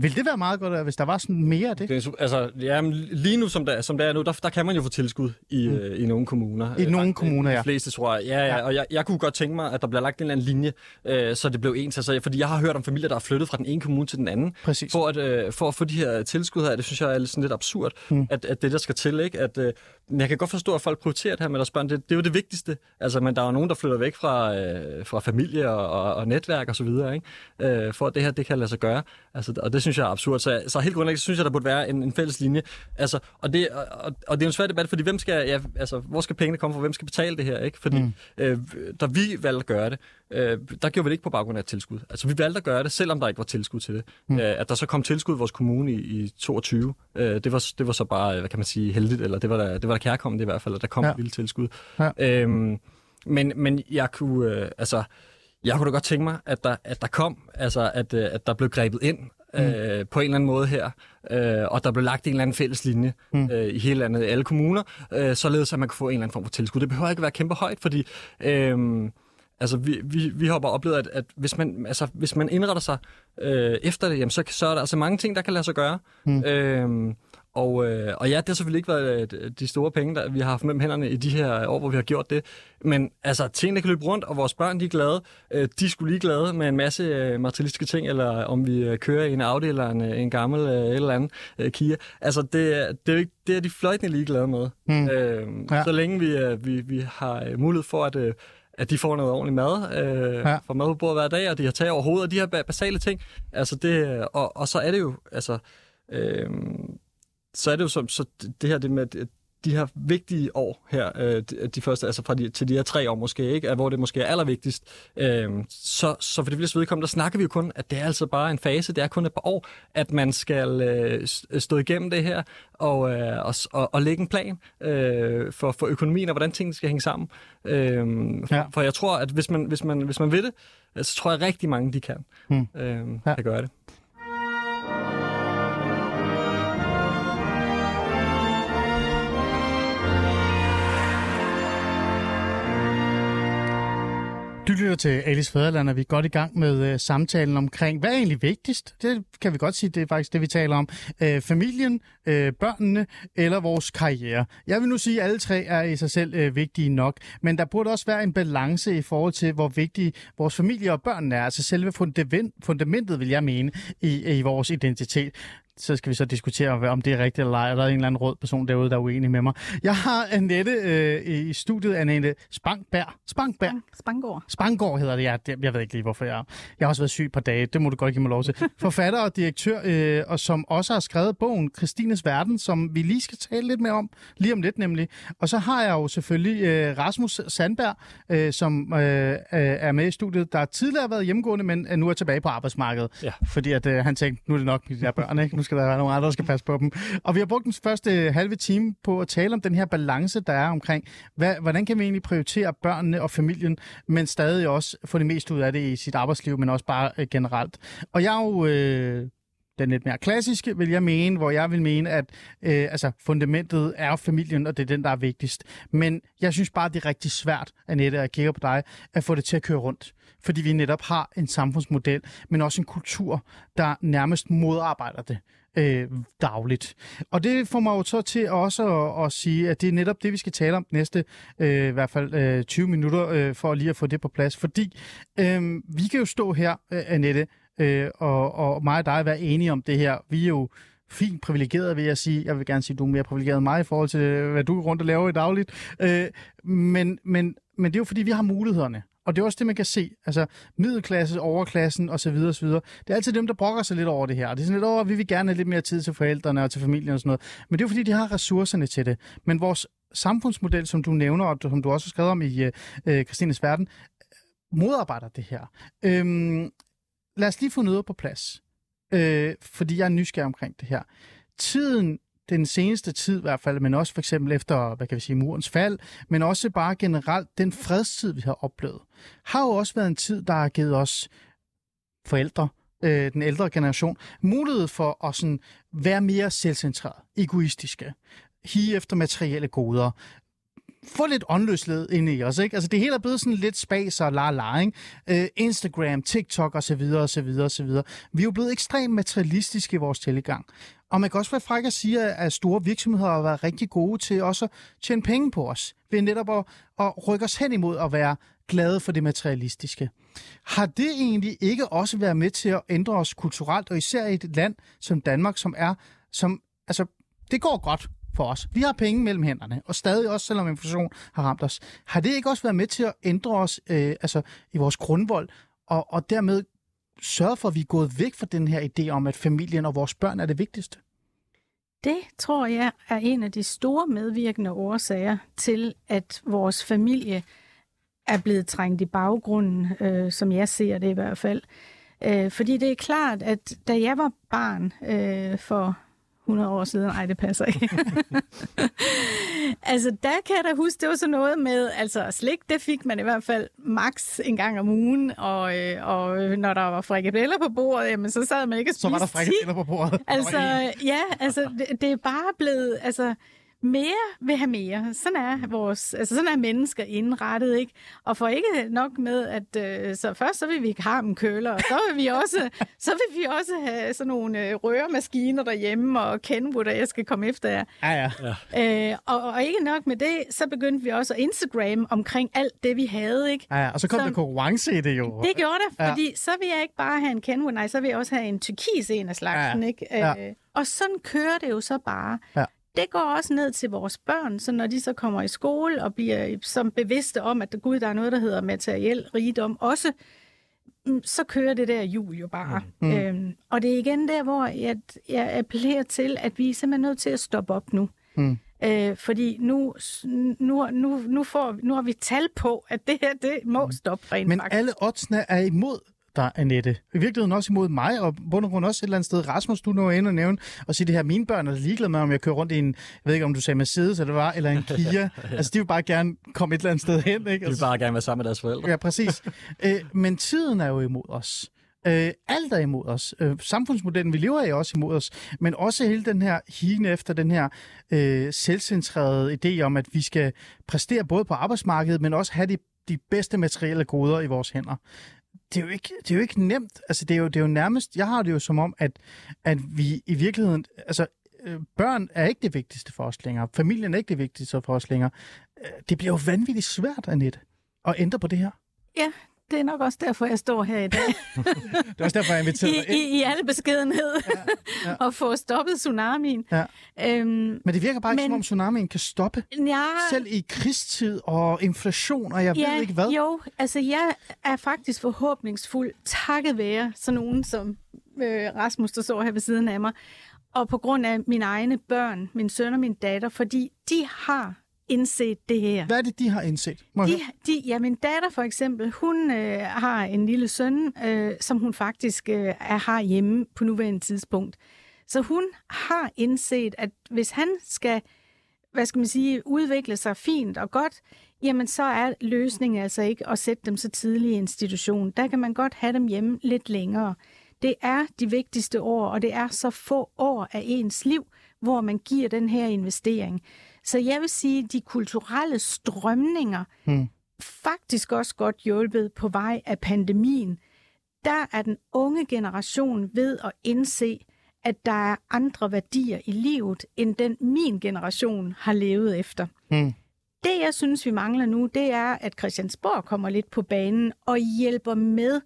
Vil det være meget godt, hvis der var sådan mere af det? det er, altså, ja, lige nu, som det, som det er nu, der, der kan man jo få tilskud i, mm. øh, i nogle kommuner. I nogle kommuner, ja. De fleste, tror jeg. Ja, ja, ja. og jeg, jeg kunne godt tænke mig, at der bliver lagt en eller anden linje, øh, så det blev ens. Altså, fordi jeg har hørt om familier, der er flyttet fra den ene kommune til den anden. Præcis. For at, øh, for at få de her tilskud her, det synes jeg er sådan lidt absurd, mm. at, at det der skal til, ikke? At, øh, jeg kan godt forstå, at folk prioriterer det her med deres børn. Det, det er jo det vigtigste. Altså, men der er jo nogen, der flytter væk fra, øh, fra familie og, og, og netværk og så videre, ikke? Øh, for at det her, det kan lade sig gøre. Altså, og det synes jeg er absurd. Så så helt grundlæggende synes jeg, der burde være en, en fælles linje. Altså, og, det, og, og det er en svær debat, fordi hvem skal, ja, altså, hvor skal pengene komme fra? Hvem skal betale det her? Ikke? Fordi mm. øh, da vi valgte at gøre det, øh, der gjorde vi det ikke på baggrund af tilskud. Altså vi valgte at gøre det, selvom der ikke var tilskud til det. Mm. Øh, at der så kom tilskud i vores kommune i, i 22, øh, det, var, det var så bare, hvad kan man sige, heldigt, eller det var der, det var der kærkommende i hvert fald, at der kom ja. et lille tilskud. Ja. Øhm, men, men jeg kunne, øh, altså, jeg kunne da godt tænke mig, at der, at der kom, altså at, øh, at der blev grebet ind mm. øh, på en eller anden måde her, øh, og der blev lagt en eller anden fælles linje mm. øh, i hele landet, i alle kommuner, øh, således at man kunne få en eller anden form for tilskud. Det behøver ikke være kæmpe højt, fordi øh, altså, vi, vi, vi har bare oplevet, at, at hvis, man, altså, hvis man indretter sig øh, efter det, jamen, så, så er der altså mange ting, der kan lade sig gøre. Mm. Øh, og, øh, og ja, det har selvfølgelig ikke været øh, de store penge, der vi har haft mellem hænderne i de her år, hvor vi har gjort det. Men altså, tingene kan løbe rundt, og vores børn de er glade. Øh, de skulle lige glade med en masse øh, materialistiske ting, eller om vi øh, kører i en Audi eller en, øh, en gammel øh, eller anden øh, Kia. Altså, det, det, er, det er de fløjtende ligeglade med. Mm. Øh, ja. Så længe vi, øh, vi, vi har mulighed for at... Øh, at de får noget ordentligt mad, øh, ja. får mad på bordet hver dag, og de har tag over hovedet, og de her basale ting. Altså det, og, og så er det jo, altså, øh, så er det jo som, så det her det med de her vigtige år her, øh, de første, altså fra de, til de her tre år måske, ikke, hvor det måske er allervigtigst, øh, så, så for det fleste vedkommende, der snakker vi jo kun, at det er altså bare en fase, det er kun et par år, at man skal øh, stå igennem det her, og, øh, og, og, og lægge en plan øh, for, for økonomien, og hvordan tingene skal hænge sammen. Øh, ja. for jeg tror, at hvis man, hvis man, hvis man vil det, så tror jeg rigtig mange, de kan, hmm. øh, ja. kan gøre det. Du lytter til Alice Fæderland, og vi er godt i gang med uh, samtalen omkring, hvad er egentlig vigtigst? Det kan vi godt sige, det er faktisk det, vi taler om. Uh, familien, uh, børnene eller vores karriere. Jeg vil nu sige, at alle tre er i sig selv uh, vigtige nok, men der burde også være en balance i forhold til, hvor vigtige vores familie og børnene er. Altså selve fundamentet, vil jeg mene, i, i vores identitet så skal vi så diskutere, om det er rigtigt eller ej. Der er en eller anden rød person derude, der er uenig med mig. Jeg har Annette øh, i studiet, Annette Spangberg. Spangberg? Spangård. Spangård hedder det, ja. Jeg ved ikke lige, hvorfor jeg Jeg har også været syg på dage, det må du godt give mig lov til. Forfatter og direktør, øh, og som også har skrevet bogen Christines Verden, som vi lige skal tale lidt mere om, lige om lidt nemlig. Og så har jeg jo selvfølgelig øh, Rasmus Sandberg, øh, som øh, øh er med i studiet, der tidligere har været hjemmegående, men nu er tilbage på arbejdsmarkedet. Ja. Fordi at, øh, han tænkte, nu er det nok mit der børn, ikke? Nu skal der være nogle andre, der skal passe på dem. Og vi har brugt den første halve time på at tale om den her balance, der er omkring, hvad, hvordan kan vi egentlig prioritere børnene og familien, men stadig også få det mest ud af det i sit arbejdsliv, men også bare øh, generelt. Og jeg er jo... Øh, den lidt mere klassiske, vil jeg mene, hvor jeg vil mene, at øh, altså, fundamentet er familien, og det er den, der er vigtigst. Men jeg synes bare, det er rigtig svært, Annette, at kigge på dig, at få det til at køre rundt. Fordi vi netop har en samfundsmodel, men også en kultur, der nærmest modarbejder det. øh, dagligt. Og det får mig jo så til også at, at sige, at det er netop det, vi skal tale om næste øh, i hvert fald øh, 20 minutter, øh, for lige at få det på plads. Fordi øh, vi kan jo stå her, øh, Annette, øh, og, og mig og dig være enige om det her. Vi er jo fint privilegeret, vil jeg sige. Jeg vil gerne sige, at du er mere privilegeret end mig i forhold til, øh, hvad du er rundt og laver i dagligt. Øh, men, men, men det er jo fordi, vi har mulighederne. Og det er også det, man kan se. Altså middelklasse, overklassen osv. osv. Det er altid dem, der brokker sig lidt over det her. Og det er sådan lidt over, at vi vil gerne have lidt mere tid til forældrene og til familien og sådan noget. Men det er jo fordi, de har ressourcerne til det. Men vores samfundsmodel, som du nævner, og som du også har skrevet om i øh, Christines Verden, modarbejder det her. Øhm, lad os lige få noget på plads. Øh, fordi jeg er nysgerrig omkring det her. Tiden den seneste tid i hvert fald, men også for eksempel efter, hvad kan vi sige, murens fald, men også bare generelt den fredstid, vi har oplevet, har jo også været en tid, der har givet os forældre, øh, den ældre generation, mulighed for at sådan være mere selvcentreret, egoistiske, hige efter materielle goder, få lidt åndløshed ind i os, ikke? Altså det hele er blevet sådan lidt spas og la la, ikke? Øh, Instagram, TikTok og så videre og så videre og så videre. Vi er jo blevet ekstremt materialistiske i vores tilgang. Og man kan også være fræk at sige, at store virksomheder har været rigtig gode til også at tjene penge på os. Ved netop at, at rykke os hen imod at være glade for det materialistiske. Har det egentlig ikke også været med til at ændre os kulturelt, og især i et land som Danmark, som er, som, altså, det går godt for os. Vi har penge mellem hænderne, og stadig også, selvom inflation har ramt os. Har det ikke også været med til at ændre os øh, altså, i vores grundvold, og, og dermed sørget for, at vi er gået væk fra den her idé om, at familien og vores børn er det vigtigste? Det tror jeg er en af de store medvirkende årsager til, at vores familie er blevet trængt i baggrunden, øh, som jeg ser det i hvert fald. Øh, fordi det er klart, at da jeg var barn øh, for 100 år siden. Ej, det passer ikke. altså, der kan jeg da huske, det var sådan noget med, altså slik, det fik man i hvert fald max en gang om ugen, og, øh, og når der var frikadeller på bordet, jamen, så sad man ikke og spiste Så var der frikadeller på bordet. Altså, ja, altså, det, det er bare blevet, altså, mere vil have mere. Sådan er vores, altså sådan er mennesker indrettet, ikke? Og for ikke nok med, at øh, så først så vil vi ikke have en køler, og så vil vi også, så vil vi også have sådan nogle øh, røremaskiner derhjemme, og Kenwood, der jeg skal komme efter jer. Ja, ja. Øh, og, og ikke nok med det, så begyndte vi også at Instagram omkring alt det, vi havde, ikke? Ja, ja. og så kom så, der konkurrence i det jo. Det gjorde det, fordi ja. så vil jeg ikke bare have en Kenwood, nej, så vil jeg også have en turkis en af slagsen, ja. ikke? Ja. Øh, og sådan kører det jo så bare. Ja det går også ned til vores børn, så når de så kommer i skole og bliver som bevidste om, at gud, der er noget, der hedder materiel rigdom også, mm, så kører det der jul jo bare. Mm. Øhm, og det er igen der, hvor jeg, jeg appellerer til, at vi er simpelthen nødt til at stoppe op nu. Mm. Øh, fordi nu, nu, nu, nu, får, nu har vi tal på, at det her det må mm. stoppe rent Men faktisk. alle oddsene er imod dig, Annette. I virkeligheden også imod mig, og bund og grund også et eller andet sted. Rasmus, du nu ind og nævne og sige det her, mine børn er ligeglade med, om jeg kører rundt i en, jeg ved ikke, om du sagde Mercedes eller var, eller en Kia. ja. Altså, de vil bare gerne komme et eller andet sted hen, ikke? Altså, de vil bare gerne være sammen med deres forældre. Ja, præcis. Æ, øh, men tiden er jo imod os. Øh, alt er imod os. Øh, samfundsmodellen, vi lever af, er også imod os. Men også hele den her hine efter den her øh, selvcentrerede idé om, at vi skal præstere både på arbejdsmarkedet, men også have de, de bedste materielle goder i vores hænder det er jo ikke, det er jo ikke nemt. Altså, det er jo, det er jo nærmest, jeg har det jo som om, at, at vi i virkeligheden, altså, øh, børn er ikke det vigtigste for os længere. Familien er ikke det vigtigste for os længere. Øh, det bliver jo vanvittigt svært, Annette, at ændre på det her. Ja, det er nok også derfor, jeg står her i dag. det er også derfor, jeg inviterer dig I, i, I alle beskedenhed. Ja, ja. og få stoppet tsunamien. Ja. Øhm, men det virker bare ikke, men, som om tsunamien kan stoppe. Ja, Selv i krigstid og inflation, og jeg ja, ved ikke hvad. Jo, altså jeg er faktisk forhåbningsfuld, takket være sådan nogen som øh, Rasmus, der står her ved siden af mig, og på grund af mine egne børn, min søn og min datter, fordi de har indset det her. Hvad er det, de har indset? de, de, ja, min datter for eksempel, hun øh, har en lille søn, øh, som hun faktisk øh, er har hjemme på nuværende tidspunkt. Så hun har indset, at hvis han skal, hvad skal man sige, udvikle sig fint og godt, jamen så er løsningen altså ikke at sætte dem så tidligt i institution. Der kan man godt have dem hjemme lidt længere. Det er de vigtigste år, og det er så få år af ens liv, hvor man giver den her investering. Så jeg vil sige, at de kulturelle strømninger, hmm. faktisk også godt hjulpet på vej af pandemien, der er den unge generation ved at indse, at der er andre værdier i livet, end den min generation har levet efter. Mm. Det, jeg synes, vi mangler nu, det er, at Christiansborg kommer lidt på banen og hjælper med.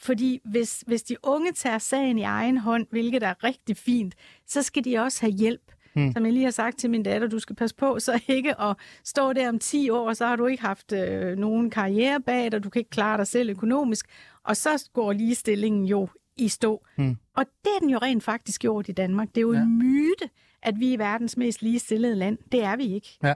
Fordi hvis, hvis de unge tager sagen i egen hånd, hvilket er rigtig fint, så skal de også have hjælp. Hmm. Som jeg lige har sagt til min datter, du skal passe på, så ikke at stå der om 10 år, så har du ikke haft øh, nogen karriere bag dig, du kan ikke klare dig selv økonomisk, og så går ligestillingen jo i stå. Hmm. Og det er den jo rent faktisk gjort i Danmark. Det er jo ja. en myte, at vi er verdens mest ligestillede land. Det er vi ikke. Ja.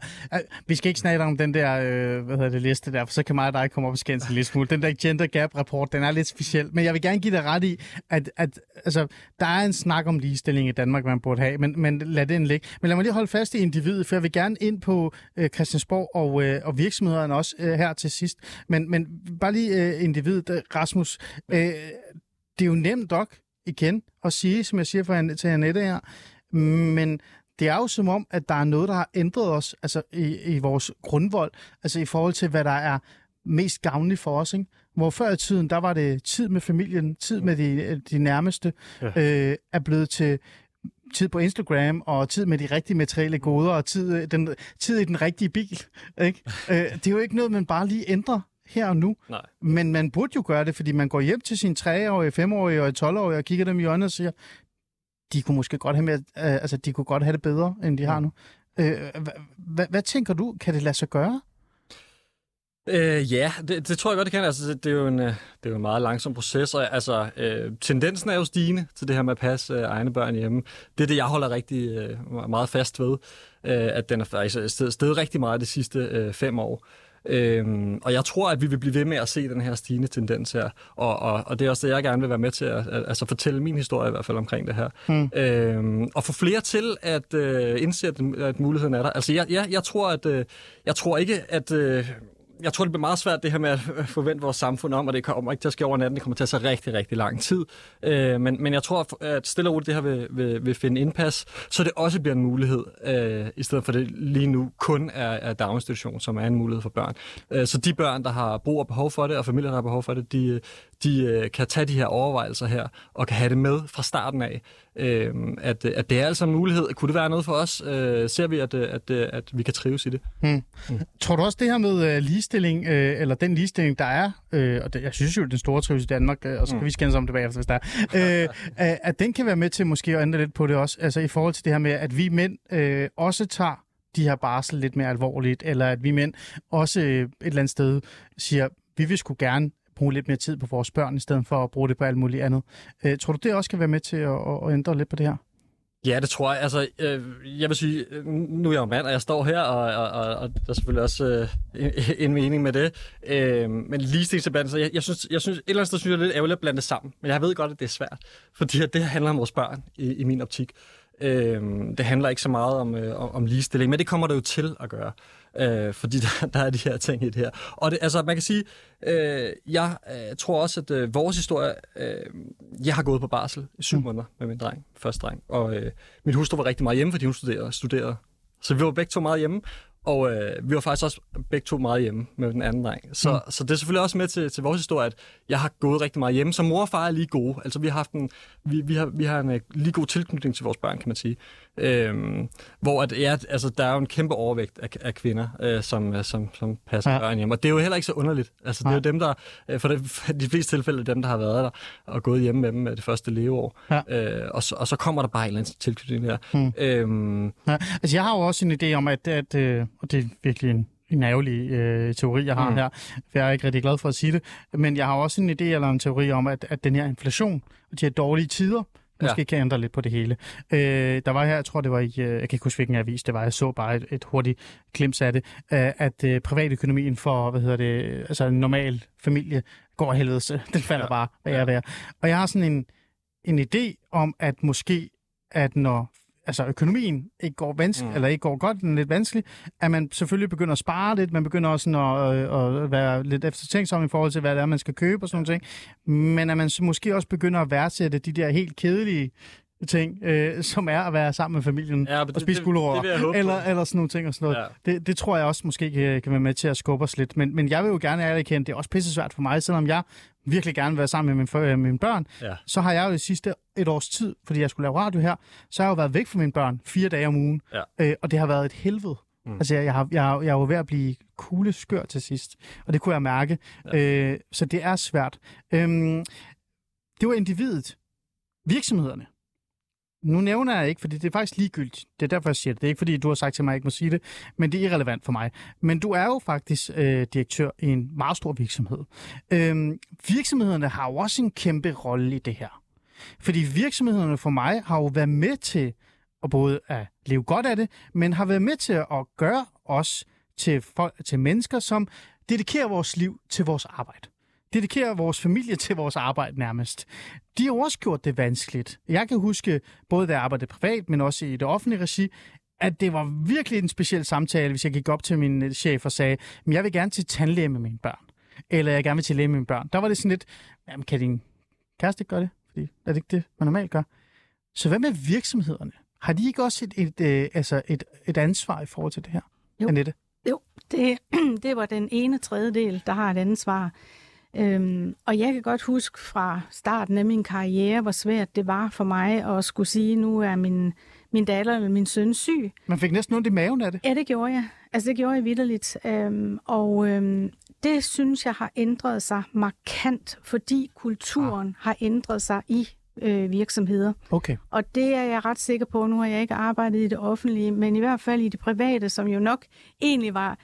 Vi skal ikke snakke om den der øh, hvad hedder det, liste der, for så kan mig og dig komme op og skændes en lille smule. Den der gender gap rapport, den er lidt speciel. Men jeg vil gerne give dig ret i, at, at altså, der er en snak om ligestilling i Danmark, man burde have, men, men lad den ligge. Men lad mig lige holde fast i individet, for jeg vil gerne ind på øh, Christiansborg og, øh, og virksomhederne også øh, her til sidst. Men, men bare lige øh, individet, øh, Rasmus. Øh, det er jo nemt nok igen at sige, som jeg siger for, til Annette her, men det er jo som om, at der er noget, der har ændret os altså i, i vores grundvold, altså i forhold til, hvad der er mest gavnligt for os. Ikke? Hvor før i tiden, der var det tid med familien, tid med de, de nærmeste, ja. øh, er blevet til tid på Instagram, og tid med de rigtige materielle goder, og tid, den, tid i den rigtige bil. Ikke? øh, det er jo ikke noget, man bare lige ændrer her og nu. Nej. Men man burde jo gøre det, fordi man går hjem til sine 3-årige, 5-årige og 12-årige og kigger dem i øjnene og siger, de kunne måske godt have, med, øh, altså, de kunne godt have det bedre, end de har nu. Øh, hvad, hvad tænker du, kan det lade sig gøre? Øh, ja, det, det tror jeg godt, det kan. Altså, det, det, er jo en, øh, det er jo en meget langsom proces, og altså, øh, tendensen er jo stigende til det her med at passe øh, egne børn hjemme. Det er det, jeg holder rigtig øh, meget fast ved, øh, at den er faktisk stedet rigtig meget de sidste øh, fem år. Øhm, og jeg tror, at vi vil blive ved med at se den her stigende tendens her. Og, og, og det er også det, jeg gerne vil være med til at, altså fortælle min historie i hvert fald omkring det her. Mm. Øhm, og få flere til at øh, indse, at, at muligheden er der. Altså, jeg, jeg, jeg tror, at øh, jeg tror ikke, at øh, jeg tror, det bliver meget svært det her med at forvente vores samfund om, og det kommer ikke til at ske over natten. Det kommer til at tage rigtig, rigtig lang tid. Øh, men, men jeg tror, at stille og roligt det her vil, vil, vil finde indpas, så det også bliver en mulighed, øh, i stedet for det lige nu kun er, er daginstitution, som er en mulighed for børn. Øh, så de børn, der har brug og behov for det, og familier, der har behov for det, de, de øh, kan tage de her overvejelser her, og kan have det med fra starten af, øh, at, at det er altså en mulighed. Kunne det være noget for os? Øh, ser vi, at, at, at vi kan trives i det? Hmm. Mm. Tror du også det her med uh, ligestilling, uh, eller den ligestilling, der er, uh, og det, jeg synes jo, den store trives i Danmark, uh, og så kan mm. vi skændes om det bagefter, hvis der er, uh, at den kan være med til måske at ændre lidt på det også, altså i forhold til det her med, at vi mænd uh, også tager de her barsel lidt mere alvorligt, eller at vi mænd også uh, et eller andet sted siger, vi vil sgu gerne bruge lidt mere tid på vores børn, i stedet for at bruge det på alt muligt andet. Øh, tror du, det også kan være med til at, at ændre lidt på det her? Ja, det tror jeg. Altså, øh, jeg vil sige, øh, nu er jeg jo mand, og jeg står her, og, og, og, og der er selvfølgelig også øh, en, en mening med det. Øh, men ligestillingsdebatten, så jeg, jeg, synes, jeg synes, et eller andet sted synes jeg, det er lidt ærgerligt at blande det sammen. Men jeg ved godt, at det er svært, fordi det handler om vores børn i, i min optik. Øh, det handler ikke så meget om, øh, om ligestilling, men det kommer det jo til at gøre øh, fordi der, der er de her ting i det her. Og det, altså, man kan sige, øh, jeg øh, tror også, at øh, vores historie, øh, jeg har gået på barsel i syv mm. måneder med min dreng, første dreng, og øh, min hustru var rigtig meget hjemme, fordi hun studerede, studerede. Så vi var begge to meget hjemme, og øh, vi var faktisk også begge to meget hjemme med den anden dreng. Så, mm. så det er selvfølgelig også med til, til vores historie, at jeg har gået rigtig meget hjemme. Så mor og far er lige gode. Altså vi har haft en, vi, vi har, vi har en uh, lige god tilknytning til vores børn, kan man sige. Øhm, hvor at, ja, altså, der er jo en kæmpe overvægt af, af kvinder, øh, som, øh, som, som passer ja. børn hjemme. Og det er jo heller ikke så underligt. Altså, det er jo dem, der, øh, for, det, for de fleste tilfælde, dem, der har været der og gået hjemme med dem med det første leveår. Ja. Øh, og, så, og så kommer der bare en eller anden tilknytning der. Mm. Øhm, ja. Altså, jeg har jo også en idé om, at, at øh, og det er virkelig en en ærgerlig øh, teori, jeg har mm. her. For jeg er ikke rigtig glad for at sige det. Men jeg har også en idé eller en teori om, at, at den her inflation og de her dårlige tider, måske ja. kan ændre lidt på det hele. Øh, der var her, jeg tror det var i, øh, jeg kan ikke huske hvilken avis det var, jeg så bare et, et hurtigt glimt af det, øh, at øh, privatøkonomien for, hvad hedder det, altså en normal familie går helvede, den falder ja. bare, hvad ja. jeg er Og jeg har sådan en, en idé om, at måske, at når altså økonomien ikke går vanskelig, mm. eller ikke går godt, den er lidt vanskelig, at man selvfølgelig begynder at spare lidt, man begynder også at, øh, at være lidt eftertænksom i forhold til, hvad det er, man skal købe og sådan noget. Men at man så måske også begynder at værdsætte de der helt kedelige ting, øh, som er at være sammen med familien Ja, og det- spise gulerødder, eller, eller sådan nogle ting og sådan noget. Ja. Det, det tror jeg også måske kan, kan være med til at skubbe os lidt. Men, men jeg vil jo gerne ærligt kende, det er også pisse svært for mig, selvom jeg virkelig gerne vil være sammen med mine, for, øh, mine børn, Ja. så har jeg jo det sidste et års tid, fordi jeg skulle lave radio her, så har jeg jo været væk fra mine børn fire dage om ugen, Ja. øh, og det har været et helvede. Mm. Altså, jeg, jeg, har, jeg, jeg var ved at blive kugleskør til sidst, og det kunne jeg mærke. Ja. Øh, så det er svært. Øhm, det var individet. Virksomhederne. Nu nævner jeg ikke, fordi det er faktisk ligegyldigt. Det er derfor, jeg siger det. Det er ikke, fordi du har sagt til mig, at jeg ikke må sige det, men det er irrelevant for mig. Men du er jo faktisk øh, direktør i en meget stor virksomhed. Øhm, virksomhederne har jo også en kæmpe rolle i det her. Fordi virksomhederne for mig har jo været med til at både at leve godt af det, men har været med til at gøre os til, folk, til mennesker, som dedikerer vores liv til vores arbejde. Dedikerer vores familie til vores arbejde nærmest. De har også gjort det vanskeligt. Jeg kan huske, både da jeg arbejdede privat, men også i det offentlige regi, at det var virkelig en speciel samtale, hvis jeg gik op til min øh, chef og sagde, men jeg vil gerne til tandlæge med mine børn. Eller jeg gerne vil til læge med mine børn. Der var det sådan lidt, jamen kan din kæreste ikke gøre det? Fordi er det ikke det, man normalt gør? Så hvad med virksomhederne? Har de ikke også et, et, øh, altså et, et ansvar i forhold til det her? Jo. Annette? Jo, det, det var den ene tredjedel, der har et ansvar. Øhm, og jeg kan godt huske fra starten af min karriere, hvor svært det var for mig at skulle sige, nu er min, min datter eller min søn syg. Man fik næsten ondt i maven af det. Ja, det gjorde jeg. Altså, det gjorde jeg vidderligt. Øhm, og øhm, det synes jeg har ændret sig markant, fordi kulturen ah. har ændret sig i øh, virksomheder. Okay. Og det er jeg ret sikker på. Nu har jeg ikke arbejdet i det offentlige, men i hvert fald i det private, som jo nok egentlig var,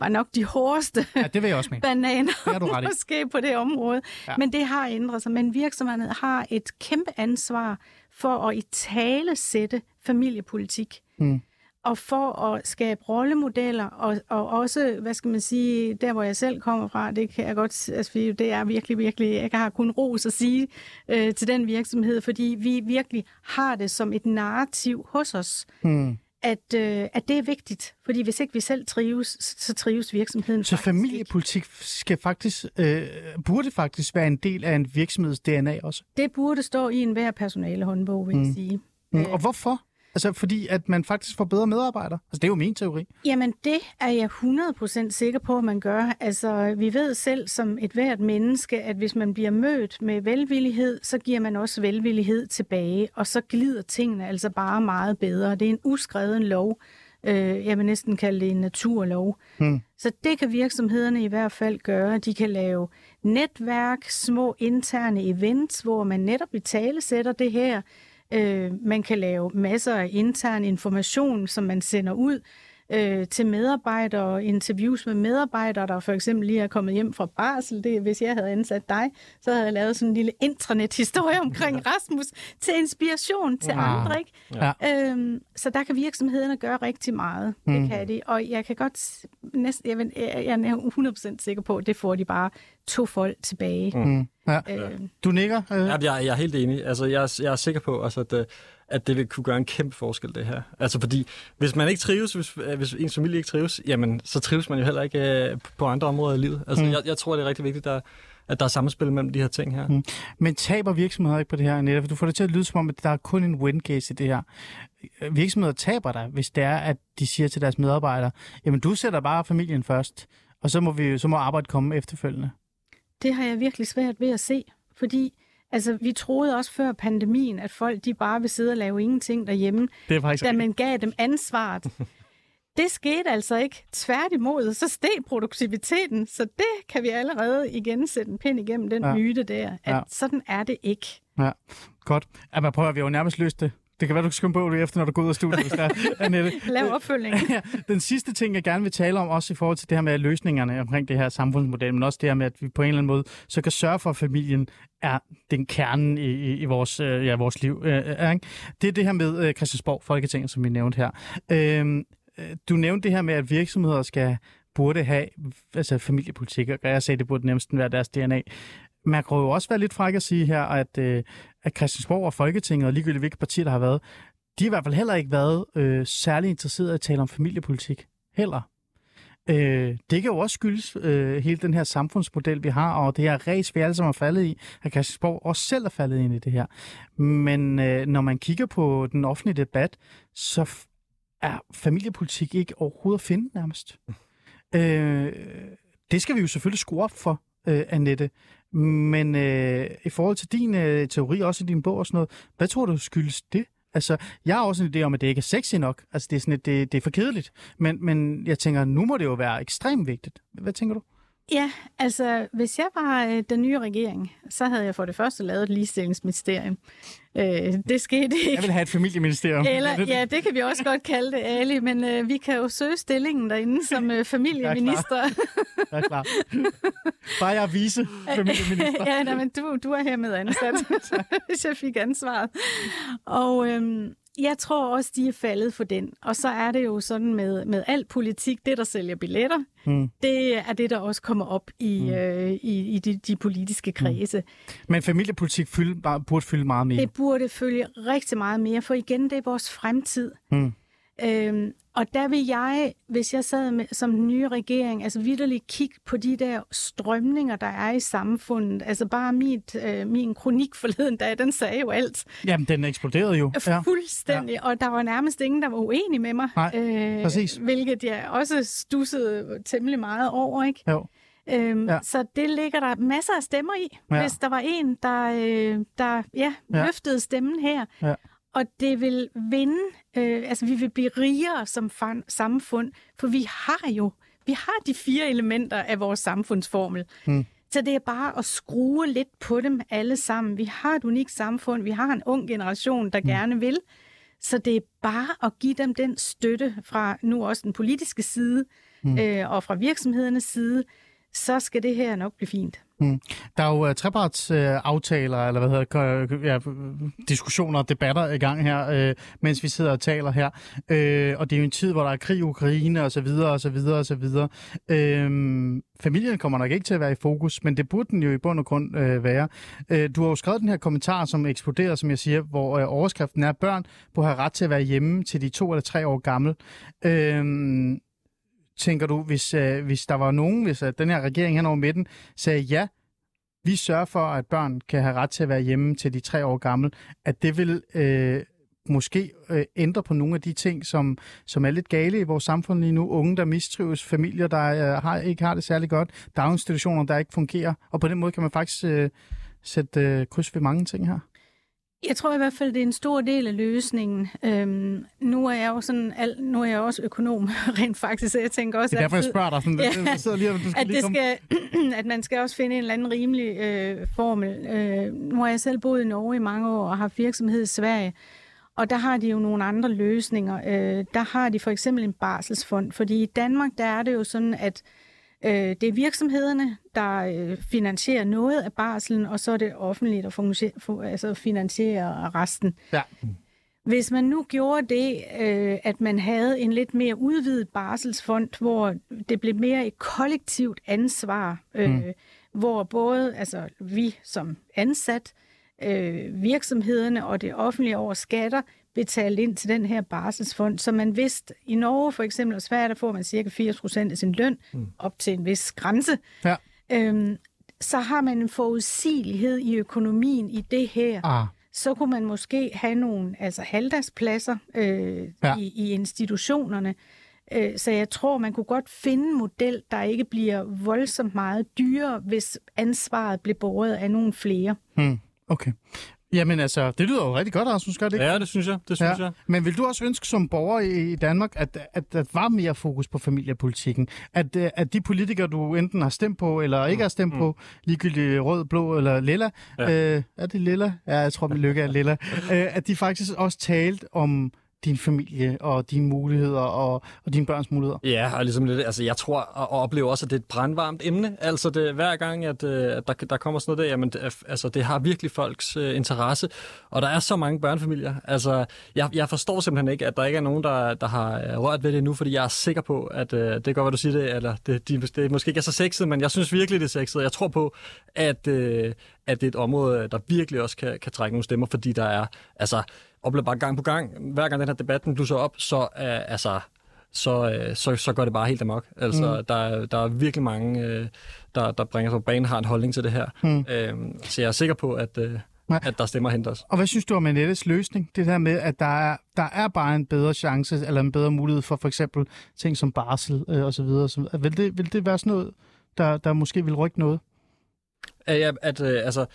var nok de hårdeste Ja, det vil jeg også mene. bananer Det du ret i. måske på det område. Ja. Men det har ændret sig. Men virksomhederne har et kæmpe ansvar for at i tale sætte familiepolitik. Mm. Og for at skabe rollemodeller, og, og også, hvad skal man sige, der hvor jeg selv kommer fra, det kan jeg godt, altså det er virkelig, virkelig, jeg har kun ros at sige øh, til den virksomhed, fordi vi virkelig har det som et narrativ hos os, Hmm. At, øh, at det er vigtigt. Fordi hvis ikke vi selv trives, så trives virksomheden Så faktisk ikke. familiepolitik skal faktisk, øh, burde faktisk være en del af en virksomheds DNA også. Det burde stå i enhver personalehåndbog, vil jeg Mm. sige. Mm. Øh. Og hvorfor? Altså fordi, at man faktisk får bedre medarbejdere. Altså det er jo min teori. Jamen, det er jeg 100% sikker på, at man gør. Altså, vi ved selv som et hvert menneske, at hvis man bliver mødt med velvillighed, så giver man også velvillighed tilbage, og så glider tingene altså bare meget bedre. Det er en uskreven lov. Øh, jeg vil næsten kalde det en naturlov. Hmm. Så det kan virksomhederne i hvert fald gøre. De kan lave netværk, små interne events, hvor man netop i tale sætter det her. Øh, man kan lave masser af intern information, som man sender ud øh, til medarbejdere, interviews med medarbejdere, der for eksempel lige er kommet hjem fra barsel. Det, hvis jeg havde ansat dig, så havde jeg lavet sådan en lille intranet-historie omkring Rasmus til inspiration til Wow. andre. Ikke? Ja. Øhm, så der kan virksomhederne gøre rigtig meget. Mm. Det kan de. Og jeg kan godt næsten, jeg jeg er 100% sikker på, at det får de bare to folk tilbage. Mm. Mm. Ja. Øh, Du nikker? Øh. Ja, jeg, jeg er helt enig. Altså, jeg, er- jeg er sikker på, også, at, øh, at det vil kunne gøre en kæmpe forskel, det her. Altså, fordi hvis man ikke trives, hvis, øh, hvis ens familie ikke trives, jamen, så trives man jo heller ikke øh, på andre områder i livet. Altså, Mm. jeg, jeg tror, det er rigtig vigtigt, der, at der er samspil mellem de her ting her. Mm. Men taber virksomheder ikke på det her, Annette? For du får det til at lyde som om, at der er kun en win case i det her. Virksomheder taber der, hvis det er, at de siger til deres medarbejdere, jamen du sætter bare familien først, og så må, vi, så må arbejdet komme efterfølgende. Det har jeg virkelig svært ved at se, fordi altså, vi troede også før pandemien, at folk de bare vil sidde og lave ingenting derhjemme, Det er faktisk da man gav dem ansvaret. Det skete altså ikke. Tværtimod, så steg produktiviteten, så det kan vi allerede igen sætte en pind igennem den Ja. myte der, at Ja. sådan er det ikke. Ja, godt. Ja, men prøv at vi jo nærmest løst det. Det kan være, du kan skrive en bog efter, når du går ud af studiet, hvis der er, Annette. Lav opfølgning. Ja, den sidste ting, jeg gerne vil tale om, også i forhold til det her med løsningerne omkring det her samfundsmodel, men også det her med, at vi på en eller anden måde så kan sørge for, at familien er den kernen i, i, i vores, øh, ja, vores liv. Øh, ikke? Det er det her med øh, Christiansborg, Folketinget, som vi nævnte her. Øh, øh, du nævnte det her med, at virksomheder skal burde have altså familiepolitik, og jeg sagde, det burde nærmest være deres DNA. Man kan jo også være lidt fræk at sige her, at, øh, at Christiansborg og Folketinget, og ligegyldigt hvilke partier, der har været, de har i hvert fald heller ikke været øh, særlig interesserede i at tale om familiepolitik. Heller. Øh, det kan jo også skyldes øh, hele den her samfundsmodel, vi har, og det her res, vi alle sammen er faldet i. At Christiansborg også selv er faldet ind i det her. Men øh, når man kigger på den offentlige debat, så f- er familiepolitik ikke overhovedet at finde nærmest. Øh, det skal vi jo selvfølgelig skrue op for, øh, Annette. Men øh, i forhold til din øh, teori, også i din bog og sådan noget, hvad tror du skyldes det? Altså, jeg har også en idé om, at det ikke er sexy nok. Altså, det er, sådan, at det, det er for kedeligt. Men, men jeg tænker, nu må det jo være ekstremt vigtigt. Hvad tænker du? Ja, altså hvis jeg var øh, den nye regering, så havde jeg for det første lavet et ligestillingsministerium. Øh, det skete ikke. Jeg vil have et familieministerium. Eller, ja, det kan vi også godt kalde det, Ali, men øh, vi kan jo søge stillingen derinde som øh, familieminister. Jeg er klar. Bare jeg er vice familieminister. ja, nej, men du, du er hermed ansat, hvis jeg fik ansvaret. Og øhm, jeg tror også, de er faldet for den. Og så er det jo sådan med, med al politik, det der sælger billetter, Mm. det er det, der også kommer op i, mm. øh, i, i de, de politiske kredse. Men familiepolitik fylde, burde fylde meget mere. Det burde følge rigtig meget mere, for igen, det er vores fremtid. Mm. Øhm, og der vil jeg, hvis jeg sad med, som den nye regering, altså vidderligt kigge på de der strømninger, der er i samfundet. Altså bare mit, øh, min kronik forleden dag, den sagde jo alt. Jamen, den eksploderede jo. Fuldstændig. Ja. Og der var nærmest ingen, der var uenig med mig. Nej, øh, præcis. Hvilket jeg også stussede temmelig meget over, ikke? Jo. Øhm, Ja. Så det ligger der masser af stemmer i, ja. hvis der var en, der, øh, der ja, Ja. løftede stemmen her. Ja. Og det vil vinde, øh, altså vi vil blive rigere som fan, samfund, for vi har jo, vi har de fire elementer af vores samfundsformel. Hmm. Så det er bare at skrue lidt på dem alle sammen. Vi har et unikt samfund, vi har en ung generation, der Hmm. gerne vil. Så det er bare at give dem den støtte fra nu også den politiske side Hmm. øh, og fra virksomhedernes side, så skal det her nok blive fint. Mm. Der er jo uh, trepartsaftaler, uh, aftaler, eller hvad hedder det, øh, ja, diskussioner og debatter i gang her, uh, mens vi sidder og taler her. Uh, og det er jo en tid, hvor der er krig i Ukraine og så videre og så videre og så videre. Uh, familien kommer nok ikke til at være i fokus, men det burde den jo i bund og grund uh, være. Uh, du har jo skrevet den her kommentar, som eksploderer, som jeg siger, hvor uh, overskriften er, børn på have ret til at være hjemme til de to eller tre år gammel. Uh, tænker du, hvis, øh, hvis der var nogen, hvis øh, den her regering hen over midten sagde ja, vi sørger for, at børn kan have ret til at være hjemme til de tre år gamle, at det vil øh, måske øh, ændre på nogle af de ting, som, som er lidt gale i vores samfund lige nu. Unge, der mistrives, familier, der øh, har, ikke har det særlig godt, daginstitutioner, der ikke fungerer. Og på den måde kan man faktisk øh, sætte øh, kryds ved mange ting her. Jeg tror i hvert fald, det er en stor del af løsningen. Øhm, nu er jeg jo sådan, al, nu er jeg også økonom rent faktisk, så jeg tænker også Det er derfor, jeg altid, spørger dig. Sådan, Ja. jeg sidder lige, du skal at, lige det komme... skal, at man skal også finde en eller anden rimelig øh, formel. Øh, nu har jeg selv boet i Norge i mange år og har haft virksomhed i Sverige, og der har de jo nogle andre løsninger. Øh, der har de for eksempel en barselsfond, fordi i Danmark der er det jo sådan, at øh, det er virksomhederne, der øh, finansierer noget af barselen, og så er det offentligt, der fungerer, altså finansierer resten. Ja. Hvis man nu gjorde det, øh, at man havde en lidt mere udvidet barselsfond, hvor det blev mere et kollektivt ansvar, øh, mm. hvor både altså, vi som ansat, øh, virksomhederne og det offentlige over skatter betalt ind til den her barselsfond, så man vidste, i Norge for eksempel og Sverige, der får man cirka 80 procent af sin løn mm. op til en vis grænse. Ja. Øhm, så har man en forudsigelighed i økonomien i det her Ah, så kunne man måske have nogle altså halvdagspladser øh, Ja. i, i institutionerne. Øh, så jeg tror, man kunne godt finde en model, der ikke bliver voldsomt meget dyrere, hvis ansvaret bliver båret af nogle flere. hmm, okay. Jamen altså, det lyder jo rigtig godt, Rasmus, gør det ikke? Ja, det synes jeg. Det synes jeg. Men vil du også ønske som borger i Danmark, at, at der var mere fokus på familiepolitikken? At, øh, at de politikere, du enten har stemt på, eller ikke har stemt mm. på, ligegyldigt rød, blå eller lilla, ja. øh, er det lilla? Ja, jeg tror, min lykke er lilla. øh, at de faktisk også talte om din familie og dine muligheder og, og dine børns muligheder. Ja, og ligesom lidt, altså jeg tror og og oplever også, at det er et brandvarmt emne. Altså det, hver gang, at, øh, at der, der kommer sådan noget der, jamen det, altså, det har virkelig folks øh, interesse. Og der er så mange børnefamilier. Altså jeg, jeg forstår simpelthen ikke, at der ikke er nogen, der, der har øh, rørt ved det nu, fordi jeg er sikker på, at øh, det går, godt, hvad du siger det, eller det, de, det måske ikke er så sexet, men jeg synes virkelig, det er sexet. Jeg tror på, at, øh, at det er et område, der virkelig også kan, kan trække nogle stemmer, fordi der er, altså oplever bare gang på gang, hver gang den her debat den blusser op, så er altså så, øh, så, så går det bare helt amok. Altså, Mm. der, er- der er virkelig mange, øh, der, der bringer sig på banen, har en holdning til det her. Mm. Øhm, så jeg er sikker på, at, øh, at der stemmer hente os. Og hvad synes du om Annettes løsning? Det der med, at der er, der er bare en bedre chance, eller en bedre mulighed for for eksempel ting som barsel øh, osv. osv. Vil, det, vil det være sådan noget, der, der måske vil rykke noget? At, jeg- at øh, altså,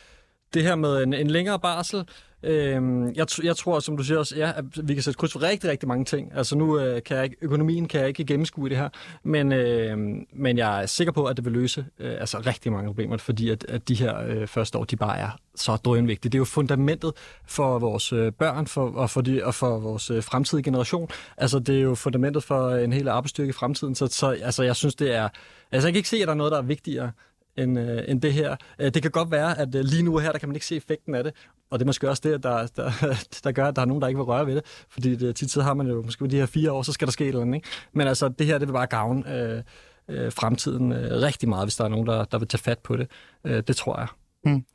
det her med en, en længere barsel, Øhm, jeg, jeg tror, som du siger også, ja, at vi kan sætte kryds for rigtig, rigtig mange ting. Altså nu øh, kan jeg ikke, økonomien kan jeg ikke gennemskue i det her, men, øh, men jeg er sikker på, at det vil løse øh, altså rigtig mange problemer, fordi at, at de her øh, første år, de bare er så drønvigtige. Det er jo fundamentet for vores øh, børn for, og, for de, og for vores øh, fremtidige generation. Altså det er jo fundamentet for en hel arbejdsstyrke i fremtiden, så, så altså, jeg synes, det er... Altså jeg kan ikke se, at der er noget, der er vigtigere end, øh, end det her. Øh, det kan godt være, at øh, lige nu her, der kan man ikke se effekten af det, og det er måske også det, der, der, der gør, at der er nogen, der ikke vil røre ved det, fordi det, tit så har man jo måske ved de her fire år, så skal der ske et eller andet. Ikke? Men altså, det her, det vil bare gavne øh, øh, fremtiden øh, rigtig meget, hvis der er nogen, der, der vil tage fat på det. Øh, det tror jeg. Mm.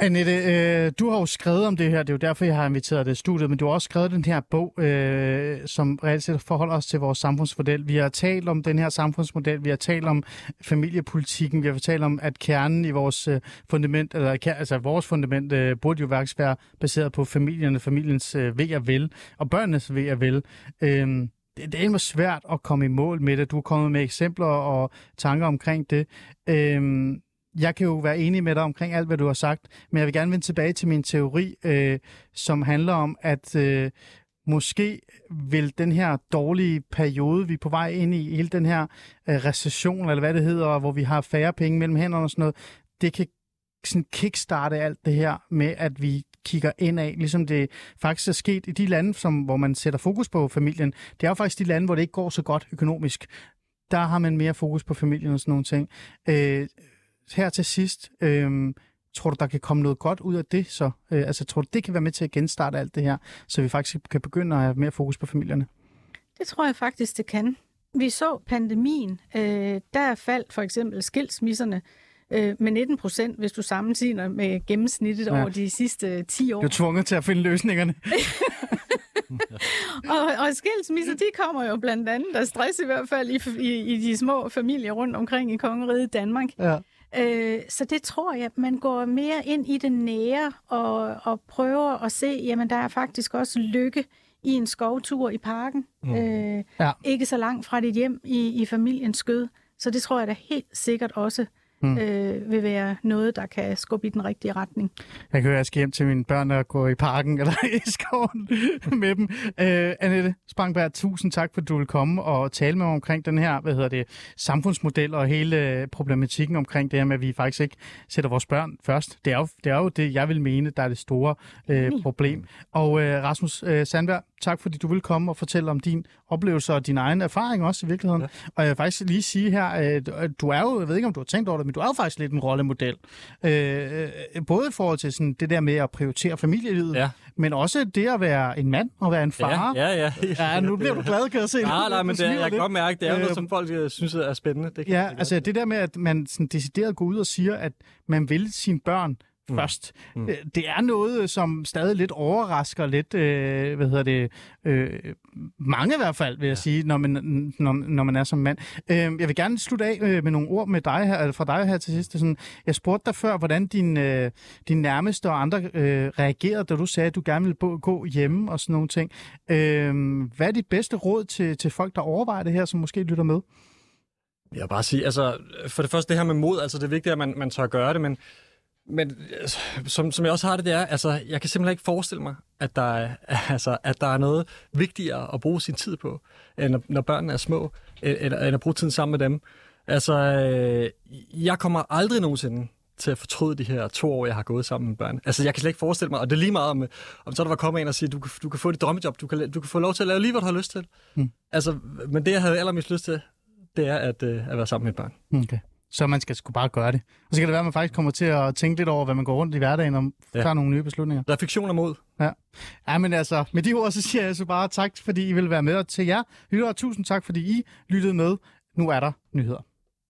Annette, øh, du har jo skrevet om det her, det er jo derfor, jeg har inviteret dig i studiet, men du har også skrevet den her bog, øh, som reelt set forholder os til vores samfundsmodel. Vi har talt om den her samfundsmodel, vi har talt om familiepolitikken, vi har talt om, at kernen i vores øh, fundament, eller altså vores fundament, øh, burde jo faktisk være baseret på familierne, familiens øh, ved og vel, og børnenes ved og vel. Øh, det, det er svært at komme i mål med det. Du er kommet med eksempler og tanker omkring det. Øh, jeg kan jo være enig med dig omkring alt, hvad du har sagt, men jeg vil gerne vende tilbage til min teori, øh, som handler om, at øh, måske vil den her dårlige periode, vi er på vej ind i, hele den her øh, recession, eller hvad det hedder, hvor vi har færre penge mellem hænderne og sådan noget, det kan sådan kickstarte alt det her med, at vi kigger ind af, ligesom det faktisk er sket i de lande, som, hvor man sætter fokus på familien. Det er jo faktisk de lande, hvor det ikke går så godt økonomisk. Der har man mere fokus på familien og sådan nogle ting. Øh, her til sidst, øh, tror du, der kan komme noget godt ud af det så? Øh, altså, tror du, det kan være med til at genstarte alt det her, så vi faktisk kan begynde at have mere fokus på familierne? Det tror jeg faktisk, det kan. Vi så pandemien. Øh, der faldt for eksempel skilsmisserne øh, med 19 procent, hvis du sammenligner med gennemsnittet Ja. over de sidste 10 år. Du er tvunget til at finde løsningerne. Og, og skilsmisser, de kommer jo blandt andet af stress i hvert fald i, i, i de små familier rundt omkring i kongeriget Danmark. Ja. Øh, så det tror jeg, man går mere ind i det nære og, og prøver at se, jamen der er faktisk også lykke i en skovtur i parken. Mm. Øh, Ja. Ikke så langt fra dit hjem i, i familiens skød. Så det tror jeg da helt sikkert også mm. øh, vil være noget, der kan skubbe i den rigtige retning. Jeg kan høre, at jeg skal hjem til mine børn og gå i parken eller i skoven med dem. Øh, Annette Spangberg, tusind tak, for at du vil komme og tale med mig omkring den her, hvad hedder det, samfundsmodel og hele problematikken omkring det her med, at vi faktisk ikke sætter vores børn først. Det er jo det, er jo det jeg vil mene, der er det store øh, problem. Og øh, Rasmus øh, Sandberg, tak fordi du vil komme og fortælle om din oplevelse og din egen erfaring også i virkeligheden. Ja. Og jeg vil faktisk lige sige her, øh, du- du er jo, jeg ved ikke om du har tænkt over det, men du er jo faktisk lidt en rollemodel. Øh, både i forhold til sådan det der med at prioritere familielivet, Ja. men også det at være en mand og være en far. Ja, ja, ja. Ja, nu bliver du glad, kan jeg se. Nej, nej, men det, jeg kan godt mærke, det er noget, som folk øh, synes er spændende. Det kan Ja, altså det der med, at man sådan decideret går ud og siger, at man vil sine børn mm. først. Mm. Det er noget, som stadig lidt overrasker lidt, øh, hvad hedder det, øh, mange i hvert fald, vil jeg ja. sige, når man, når, når man er som mand. Øh, jeg vil gerne slutte af øh, med nogle ord med dig her, eller fra dig her til sidst. Sådan, jeg spurgte dig før, hvordan din, øh, din nærmeste og andre øh, reagerede, da du sagde, at du gerne ville gå hjemme og sådan nogle ting. Øh, hvad er dit bedste råd til, til folk, der overvejer det her, som måske lytter med? Jeg vil bare sige, altså, for det første det her med mod, altså det er vigtigt, at man, man tør gøre det, men, men altså, som, som jeg også har det, det er, altså, jeg kan simpelthen ikke forestille mig, at der, er, altså, at der er noget vigtigere at bruge sin tid på, end når, børnene er små, eller, end at bruge tiden sammen med dem. Altså, øh, jeg kommer aldrig nogensinde til at fortryde de her to år, jeg har gået sammen med børn. Altså, jeg kan slet ikke forestille mig, og det er lige meget om, om så der var kommet en og sige, du kan, du kan få dit drømmejob, du kan, du kan få lov til at lave lige, hvad du har lyst til. Mm. Altså, men det, jeg havde allermest lyst til, det er at, øh, at være sammen med et barn. Okay. Så man skal sgu bare gøre det. Og så kan det være, at man faktisk kommer til at tænke lidt over, hvad man går rundt i hverdagen, og Ja. tager nogle nye beslutninger. Refleksion og mod. Ja. ja, men altså, med de ord, så siger jeg så bare tak, fordi I vil være med. Og til jer lyttere, tusind tak, fordi I lyttede med. Nu er der nyheder.